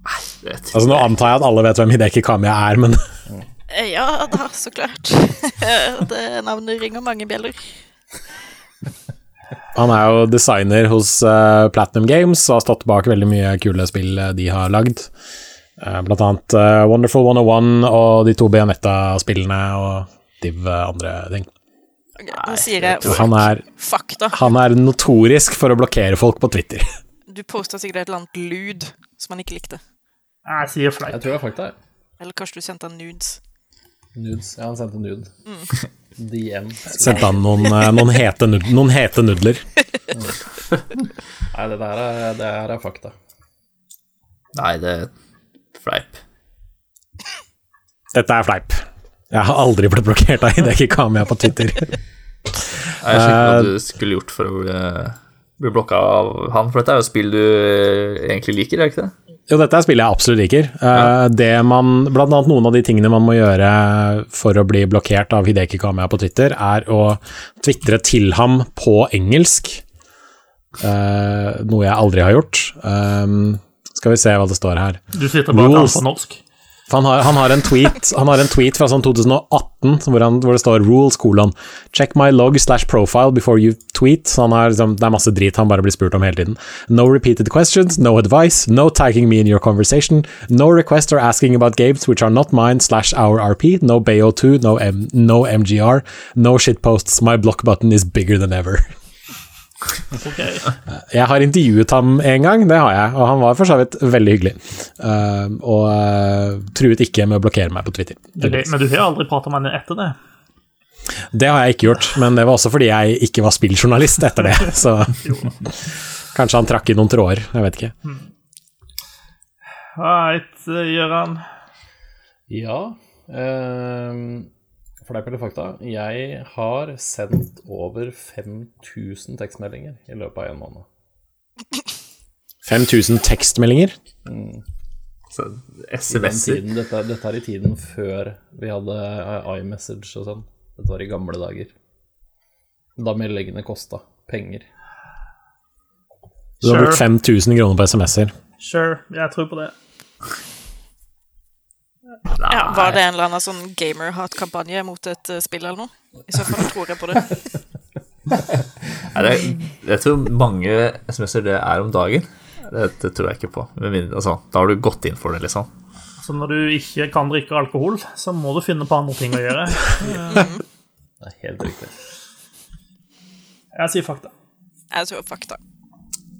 Altså Nå antar jeg at alle vet hvem Hideki Kamiya er, men Ja da, så klart. det navnet ringer mange bjeller. Han er jo designer hos uh, Platinum Games og har stått bak veldig mye kule spill eh, de har lagd. Uh, blant annet uh, Wonderful 101 og de to Bionetta-spillene og div andre ting. Okay, Nå sier jeg Og han er, fakta. han er notorisk for å blokkere folk på Twitter. Du posta sikkert et eller annet lud som han ikke likte. Jeg sier fleip. Jeg tror det er fakta. Eller kanskje du sendte han nudes. Nudes. Ja, han sendte nude. DM. Sendte han noen, eh, noen, hete, nud noen hete nudler. Nei, det der er, det er fakta. Nei, det er fleip. Dette er fleip. Jeg har aldri blitt blokkert av Hideki på Twitter. Jeg er ikke på hva du skulle gjort for å bli, bli blokka av han, for dette er jo spill du eh, egentlig liker, er det ikke det? Jo, dette er spillet jeg absolutt liker. Eh, Det man, blant annet noen av de tingene man må gjøre for å bli blokkert av Hideki Kamea på Twitter, er å tvitre til ham på engelsk. Eh, noe jeg aldri har gjort. Um, skal vi se hva det står her. Du sitter bare Rules. på norsk. Han, har, han, har tweet, han har en tweet fra sånn 2018 hvor, han, hvor det står 'rules colon check my log slash profile before you tweet'. Så har, liksom, det er masse drit han bare blir spurt om hele tiden. No repeated questions, no advice, no tagging me in your conversation, no request or asking about games which are not mine slash our RP, no BO2, no, M, no MGR, no shitposts, my block button is bigger than ever. Ok. Jeg har intervjuet ham en gang, det har jeg, og han var for så vidt veldig hyggelig. Uh, og uh, truet ikke med å blokkere meg på Twitter. Okay, men du har aldri pratet med henne etter det? Det har jeg ikke gjort, men det var også fordi jeg ikke var spilljournalist etter det. Så kanskje han trakk i noen tråder, jeg vet ikke. Right, Gøran. Ja. ehm, Fleip eller fakta? Jeg har sendt over 5000 tekstmeldinger i løpet av en måned. 5000 tekstmeldinger. Mm. SMS-er. dette, dette er i tiden før vi hadde iMessage og sånn. Dette var i gamle dager. Da meldingene kosta penger. Du har brukt 5000 kroner på SMS-er. Sure, jeg tror på det. Ja, var det en eller annen sånn gamer-hat-kampanje mot et eh, spill eller noe? I så fall tror jeg på det. Nei, det, jeg tror mange SMS-er det er om dagen. Det, det tror jeg ikke på. Med mindre, altså, da har du gått inn for det, liksom. Så når du ikke kan drikke alkohol, så må du finne på andre ting å gjøre. Det er helt riktig. Jeg sier fakta. Jeg tror fakta.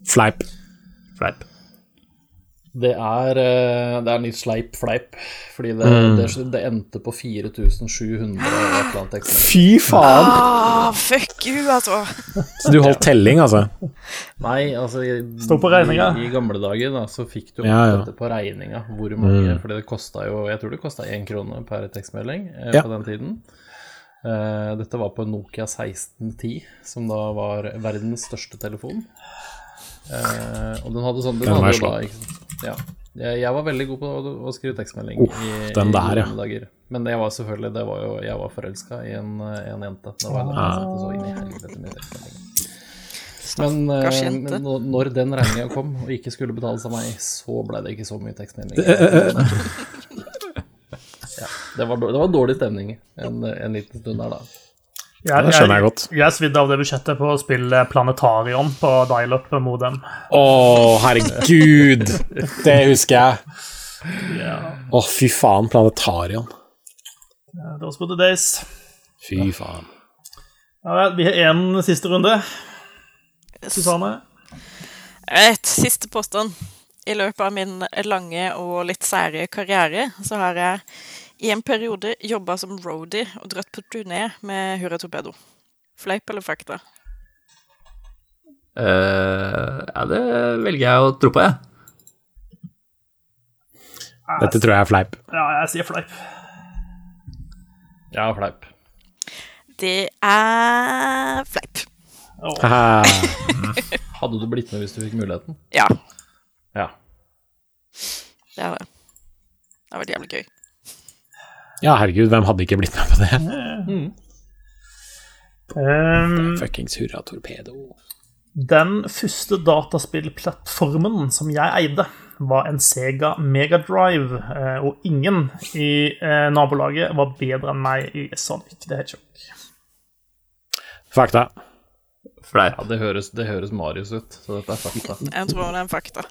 Fleip. Fleip. Det er, eh, det er en litt sleip fleip, fordi det, det, det endte på 4700 et eller annet ekstra. Fy faen! Ah, fuck you, altså. Så du holdt telling, altså? Nei, altså i, Stå på. I, I gamle dager da, så fikk du Ja, ja. dette på regninga. Hvor mange Fordi det kosta jo Jeg tror det kosta én krone per tekstmelding eh, Ja. på den tiden. Eh, dette var på Nokia 1610, som da var verdens største telefon. Eh, og den hadde sånn Den, Den hadde jo da ikke, ja. jeg, var veldig god på å, å skrive tekstmelding Uff, i, den i der, ja. dager. Men jeg var selvfølgelig Det var jo Jeg var forelska i en, eh, en jente. Det var sendte så inn i helvete med. Men, eh, men når- den regninga kom og ikke skulle betales av meg, så ble det ikke så mye tekstmelding. Ja, det, var, dår- det var dårlig stemning en, en liten stund der, da. Jeg, det skjønner jeg godt. Jeg er svidd av det budsjettet på å spille Planetarion på dial-up modem. Å, herregud! Det husker jeg. Å, fy faen, Planetarion. Those were the days. Fy faen. Ja, vi har én siste runde. Susanne? Et siste påstand. I løpet av min lange og litt sære karriere så har jeg i en periode jobba som roadie og dratt på turné med Hurra Torpedo. Fleip eller fakta? Uh, ja, det velger jeg å tro på, jeg. Dette tror jeg er fleip. Ja, jeg sier fleip. Ja, fleip. Det er fleip. Oh. Hadde du blitt med hvis du fikk muligheten? Ja, Ja. det hadde det. Det har vært jævlig gøy. Ja, herregud, hvem hadde ikke blitt med på det? Um, Fuckings hurra torpedo. den første dataspillplattformen som jeg eide, var en Sega Megadrive, eh, og ingen i eh, nabolaget var bedre enn meg i Sonic the Hedgehog. Fakta. Fleip. ja det, høres, det høres Marius ut, så dette er fakta. Jeg tror det er en fakta.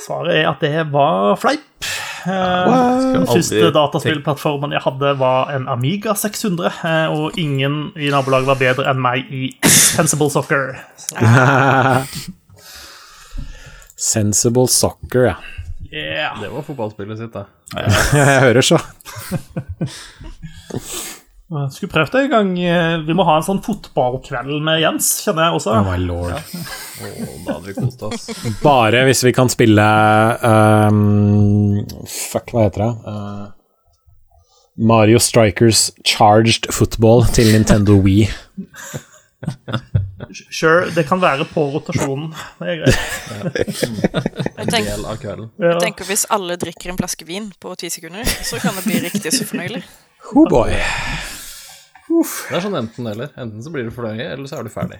Svaret er at det var fleip. Eh, den første dataspillplattformen jeg hadde, var en Amiga 600, eh, og ingen i nabolaget var bedre enn meg i Sensible Soccer. Sensible soccer, ja. Yeah. Det var fotballspillet sitt, da. Jeg hører så. Jeg Skulle prøvd det en gang. Eh, Vi må ha en sånn fotballkveld med Jens, kjenner jeg også. Oh my lord. Og da hadde vi kost oss. Bare hvis vi kan spille um, Fuck, hva heter det? Uh, Mario Strikers Charged Football til Nintendo Wii. Sure, det kan være på rotasjonen. Det er greit. En tenk- del av kvelden. Ja. Jeg tenker Hvis alle drikker en flaske vin på ti sekunder, så kan det bli riktig så fornøyelig. Oh boy. Det er sånn enten-eller. Enten så blir du fornøyd, eller så er du ferdig.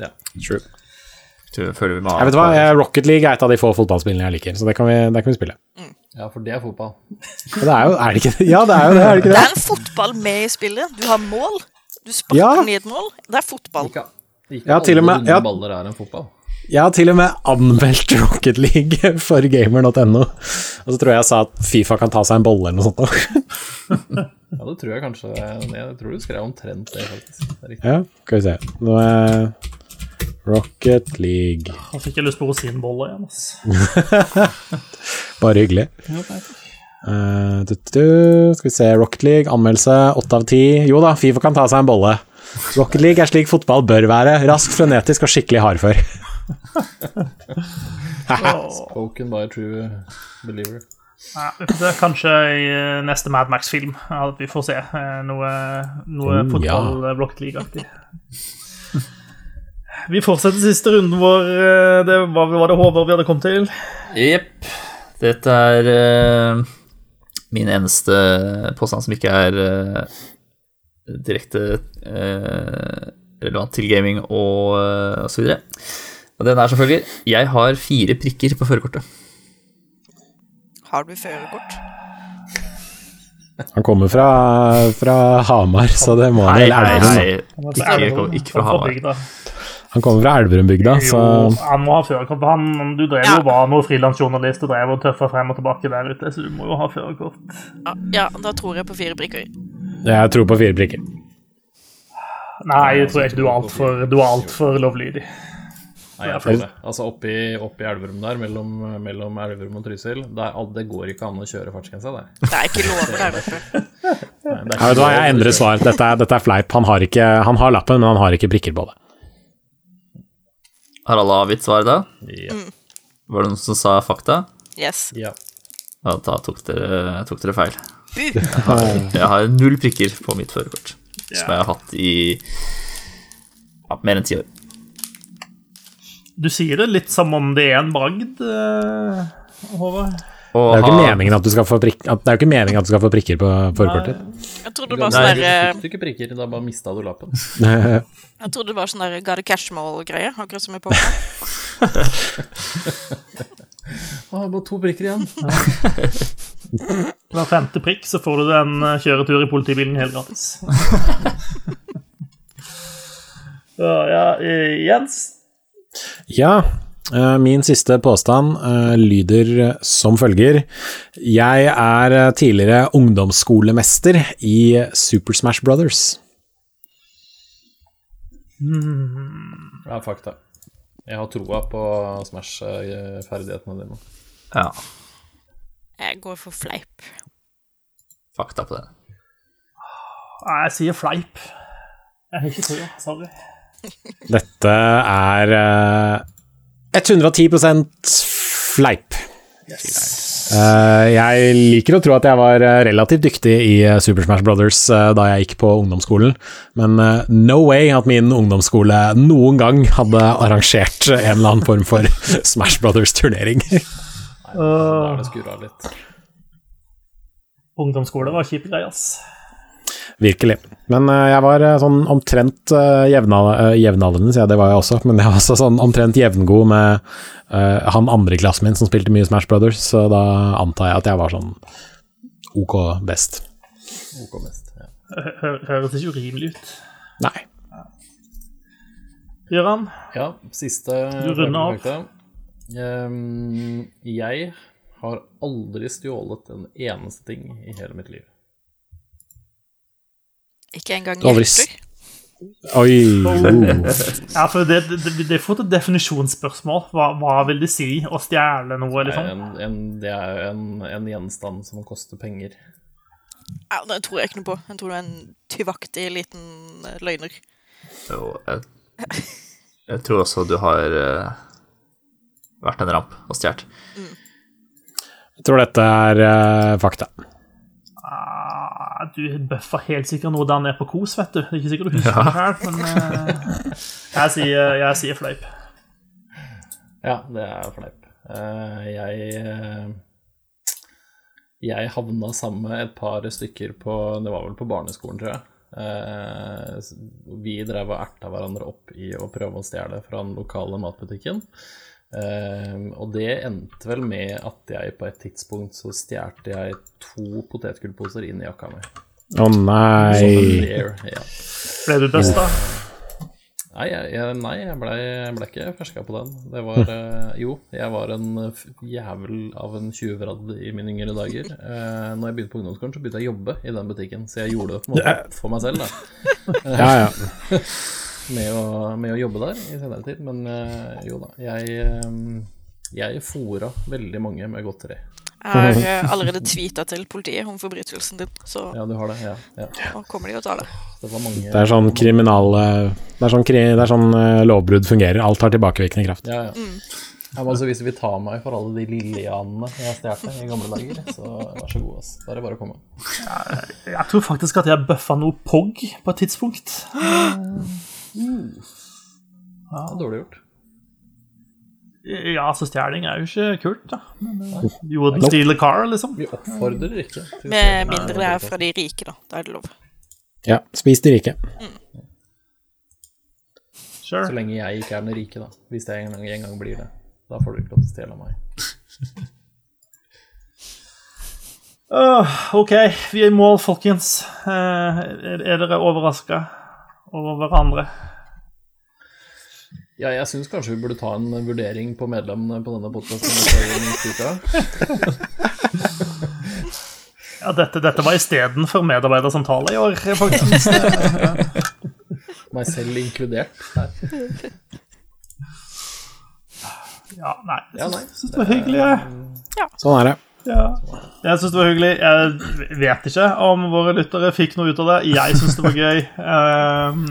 Ja. True. Jeg føler vi må Jeg vet hva, Rocket League er et av de få fotballspillene jeg liker, så det kan vi, det kan vi spille. ja, for det er fotball. Det er jo Er det ikke det? Ja, det er jo det, er det ikke Det det? er en fotball med i spillet. Du har mål. Du sparker Ja. ned mål. Det er fotball. Ikke, ikke Ja, til og med- alle runde ja. baller er en fotball. Jeg har til og med anmeldt Rocket League for gamer.no, og så tror jeg jeg sa at Fifa kan ta seg en bolle eller noe sånt. Ja, det tror jeg kanskje Jeg tror du skrev omtrent det, faktisk. Det. Ja, skal vi se. Nå er Rocket League Jeg fikk jeg lyst på rosinbolle igjen. ass. Bare hyggelig. Eh, du, du, skal vi se, Rocket League, anmeldelse åtte av ti. Jo da, Fifa kan ta seg en bolle. Rocket League er slik fotball bør være. Rask, frenetisk og skikkelig hardfør. Spoken by a true believer. Ja, vi får se. Kanskje i eh, neste Mad Max-film at vi får se eh, noe, noe Oh, fotball Rocket League-aktig. Vi fortsetter siste runden vår. eh, Det var, var det Håvard vi hadde kommet til. Jepp. Dette er uh, min eneste påstand som ikke er uh, direkte uh, relevant til gaming og, uh, og så videre. Og den er selvfølgelig Jeg har fire prikker på førerkortet. Har du førerkort? Han kommer fra, fra Hamar, så det må han Nei, nei, nei. Ikke, ikke, ikke fra Hamar. Han kommer fra Elverumbygda, så han må ha førerkort. Han, du drev jo Ja. var noe frilansjournalist og drev og tøffa frem og tilbake der ute, så du må jo ha førerkort. Ja, ja, da tror jeg på fire prikker. jeg tror på fire prikker. Nei, jeg tror ikke du er altfor Du er altfor lovlydig. Nei, jeg føler det. Altså oppi, oppi Elverum der, mellom, mellom Elverum og Trysil, der, det går ikke an å kjøre fartsgrensa der. Det er ikke lov for deg, Nei, det er ikke vet du jeg endrer svar. Dette er, dette er fleip. Han har, ikke, han har lappen, men han har ikke prikker på det. Har alle avgitt svar da? Ja. Var det noen som sa fakta? Yes. ja. Ja, da tok dere, tok dere feil. Bu. Jeg har null prikker på mitt førerkort, som jeg har hatt i ja, mer enn ti år. Du sier det litt som om det er en bragd, eh, Håvard. Det er jo ikke meningen at du skal få, prik at, det er jo ikke meningen at du skal få prikker på forkortet. Jeg trodde det var sånn Nei, der du fikk du ikke prikker, da bare mista du lappen. Jeg trodde det var sånn der Gotta Cashmall-greie, akkurat som i Pokémon. Å, bare to prikker igjen. Hver femte prikk så får du en eh, kjøretur i politibilen helt gratis. Så, ja, eh, Jens. Ja, eh, min siste påstand eh, lyder som følger. Jeg er eh, tidligere ungdomsskolemester i Super Smash Brothers. Ja, fakta. Jeg har troa på Smash-ferdighetene dine. Ja, Jeg går for fleip. fakta på det. Nei, Jeg sier fleip. Jeg har ikke trua. Sorry. Dette er uh, 110 fleip. Eh, jeg liker å tro at jeg var eh, relativt dyktig i eh, Super Smash Brothers uh, da jeg gikk på ungdomsskolen, men eh, no way at min ungdomsskole noen gang hadde arrangert en eller annen form for Smash Brothers-turnering. Er det. Ungdomsskole var kjipe greier, ass. Virkelig. Men eh, jeg var eh, sånn omtrent uh, jevnaldrende, sier jeg, det var jeg også, men jeg var også sånn omtrent jevngod med uh, han andre i klassen min som spilte mye Smash Brothers, så da antar jeg at jeg var sånn ok best. OK best, Ja. Hø- hø- Høres ikke urimelig ut. Nei. Gøran? Ja, siste Du runder av. Ehm, jeg har aldri stjålet en eneste ting i hele mitt liv. Ikke engang hjerter. Oi. Ja, for det, det, det, er fort et definisjonsspørsmål. Hva, hva vil det si å stjele noe, Nei, liksom? en, en, det er jo en, en gjenstand som koster penger. Ja, det tror jeg ikke noe på. Jeg tror du er en tyvaktig liten eh, løgner. Jo, jeg, jeg tror også du har uh, vært en ramp og stjålet. Jeg tror dette er uh, fakta. Du bøffa helt sikkert noe der nede på kos, vet du. Det er ikke sikkert du husker det sjøl, men uh, jeg, sier, jeg sier fleip. Ja, det er fleip. Uh, jeg uh, Jeg havna sammen med et par stykker på Det var vel på barneskolen, tror jeg. Eh, vi drev og erta hverandre opp i å prøve å stjele fra den lokale matbutikken. Eh, og det endte vel med at jeg på et tidspunkt så stjal jeg to potetgullposer inn i jakka mi. Å nei. There, ja. Ble du busta? Nei, jeg, jeg, nei, jeg ble, ble ikke ferska på den. Det var eh, Jo, jeg var en jævel av en tjuvradd i mine yngre dager. Eh, når jeg begynte på ungdomsskolen, så begynte jeg å jobbe i den butikken, så jeg gjorde det på en måte for meg selv, da. Ja, ja. Med å, med å jobbe der i senere tid. Men eh, jo da, jeg, eh, jeg fora veldig mange med godteri. Jeg har eh, allerede tweeta til politiet om forbrytelsen din, så Ja, du har det. Ja, ja. nå kommer de og tar det. Det var mange Det er sånn kriminal... Det er sånn, kri, det er sånn lovbrudd fungerer. Alt har tilbakevirkende kraft. Ja, ja. ja men altså, hvis vi vil ta meg for alle de lillianene jeg stjal i gamle dager, så vær så god, ass. Da er det bare å komme. Jeg tror faktisk at jeg bøffa noe POG på et tidspunkt. Ja, dårlig gjort. Ja, så stjeling er jo ikke kult, da. Men, eh, You wouldn't steal a car, liksom. Vi oppfordrer ikke Med mindre det er fra de rike, da. Da er det lov. Ja, spis de rike. Så Sure. lenge jeg ikke er den rike, da. Hvis jeg en gang, en gang blir det. Da får du ikke lov til å stjele av meg. uh, OK, vi er i mål, folkens. Uh, er, er dere overraska over hverandre? Ja, jeg syns kanskje vi burde ta en vurdering på medlemmene på denne podkasten. Ja, dette, dette var istedenfor medarbeidersamtale i år, faktisk. Meg selv inkludert. Her. Ja, nei. Ja, nei. Jeg syns det var hyggelig. Ja. Sånn er det. Ja. Jeg syns det var hyggelig. Jeg vet ikke om våre lyttere fikk noe ut av det. Jeg syns det var gøy. Um,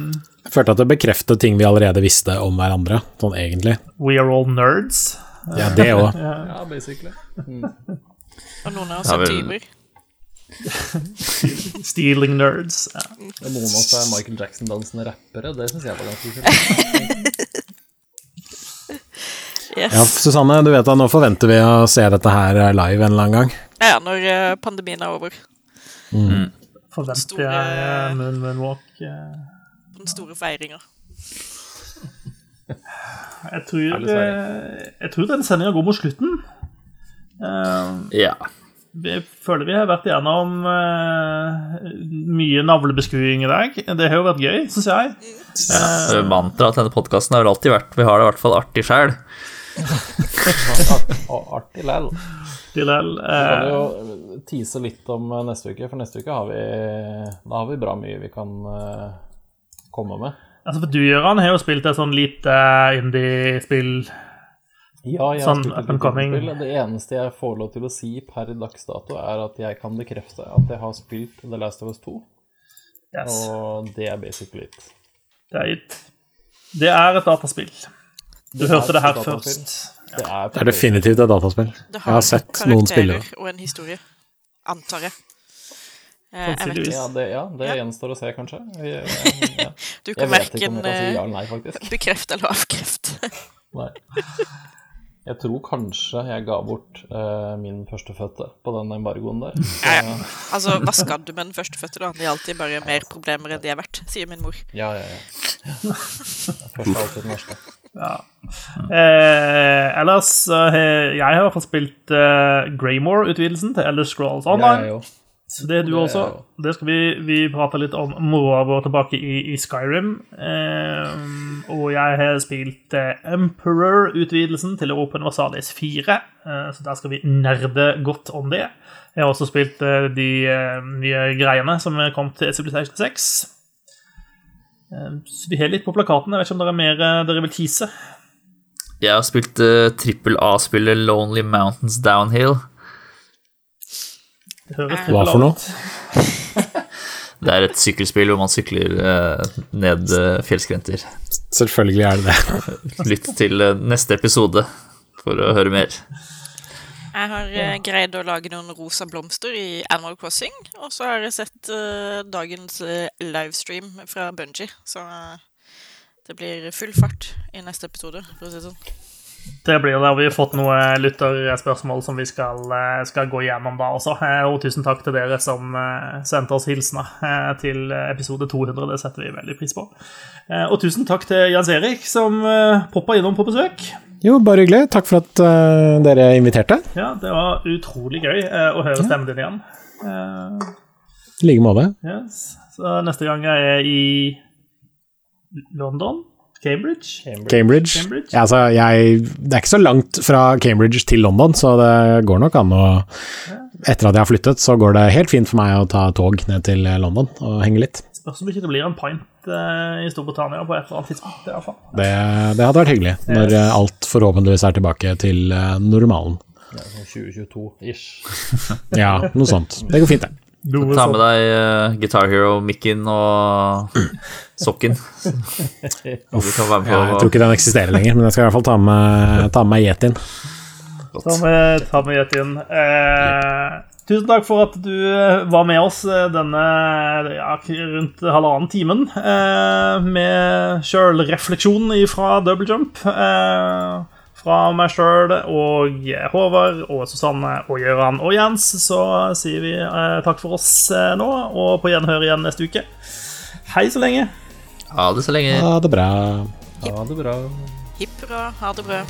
Jeg følte at det bekreftet ting vi allerede visste om hverandre, sånn egentlig. we are all nerds. Ja, det òg. Ja, basically. Og noen av oss er tyver. Stealing nerds. Ja. Noen av oss er Michael Jackson-dansende rappere. Det syns jeg var ganske kult. Yes. Ja, Susanne, du vet at nå forventer vi å se dette her live en eller annen gang. Ja, når eh, pandemien er over. Forventer Store- jeg eh, moon, moonwalk. eh. Den store feiringa. Jeg tror, eh, jeg tror denne sendinga går mot slutten. Eh, Ja. Vi føler vi har vært igjennom mye navlebeskuing i dag. Det har jo vært gøy, syns jeg. Uh, Mantraet til denne podkasten har vel alltid vært Vi har det i hvert fall artig sjæl. Og artig lell. Vi kan eh, jo tease litt om eh, neste uke, for neste uke har vi Da har vi bra mye vi kan eh, komme med. altså for du, Gøran, har jo spilt et sånn lite indie-spill. Ja, jeg Sånn har spilt et videospill. Det eneste jeg får lov til å si per dags dato, er at jeg kan bekrefte at jeg har spilt The Last of Us 2, Yes. og det er basically it. Det er, it. det er et dataspill. Du hørte det her først. Det er, Det er definitivt et dataspill. Det Jeg har sett noen spille det. og en historie. Antar jeg. Eh, Sannsynligvis. Ja, det, ja, det Ja. gjenstår å se, kanskje. Jeg, ja. Du kan verken si ja eh, bekrefte eller avkrefte. Nei. Jeg tror kanskje jeg ga bort eh, min førstefødte på den embargoen der. Så, Ja, ja. Altså, hva skal du med den førstefødte, da? Det er alltid bare mer problemer enn de er verdt, sier min mor. ja, ja, ja. Først er alltid den verste. Eh, ellers jeg har i hvert fall spilt eh, Greymore-utvidelsen til Elder Scrolls Online. Så det er du også. Det skal vi, vi prate litt om moroa vår tilbake i, i Skyrim. Eh, og jeg har spilt eh, Emperor-utvidelsen til Open Versalis 4. Eh, så der skal vi nerde godt om det. Jeg har også spilt eh, de eh, nye greiene som er kommet til Civilization 6. Eh, så vi har litt på plakaten. Jeg vet ikke om det er mer dere vil tease. Jeg har spilt uh, A-spillet Lonely Mountains Downhill. Hva for noe? Det er et sykkelspill hvor man sykler uh, ned uh, fjellskrenter. Selvfølgelig er det det. Lytt til uh, neste episode for å høre mer. Jeg har eh, greid å lage noen rosa blomster i Animal Crossing, og så har jeg sett eh, dagens eh, livestream fra Bungie, så eh, det blir full fart i neste episode, for å si det sånn. Det blir det. Vi har fått noen lytterspørsmål som vi skal, eh, skal gå gjennom da også. Eh, Og tusen takk til dere som eh, sendte oss hilsener til episode 200. Det setter vi veldig pris på. Og tusen takk til Jens Erik som poppa innom på besøk. Jo, bare hyggelig. Takk for at dere inviterte. Ja, Det var utrolig gøy å høre stemmen din igjen. Eh, I like måte. Yes. Så neste gang jeg er i London? Cambridge? Cambridge. Cambridge? Ja, altså, jeg, det er ikke så langt fra Cambridge til London, så det går nok an å Etter at jeg har flyttet, så går det helt fint for meg å ta tog ned til London og henge litt. Spørs om ikke det blir en pint eh, i Storbritannia på et eller annet tidspunkt. i hvert fall. Det, det hadde vært hyggelig, når eh, alt forhåpentligvis er tilbake til eh, normalen. Ja, sånn 2022-ish. Ja, noe sånt. Det går fint, det. Noe Ta med deg uh, Guitar Hero-mikken og sokken. Du kan være med Ja, jeg tror ikke den eksisterer lenger, men jeg skal i hvert fall ta med, ta med Yetien. Ta med, ta med yetien. Eh, tusen takk for at du eh, var med oss eh, denne ja, rundt halvannen timen eh, med sjølrefleksjon fra Double Jump. Eh, fra meg sjøl og Håvard og Susanne og Gøran og Jens så sier vi eh, takk for oss eh, nå, og på gjenhør igjen neste uke. Hei så lenge. Ha det så lenge. Ha det bra. Ha det bra. Hipp hurra, ha det bra.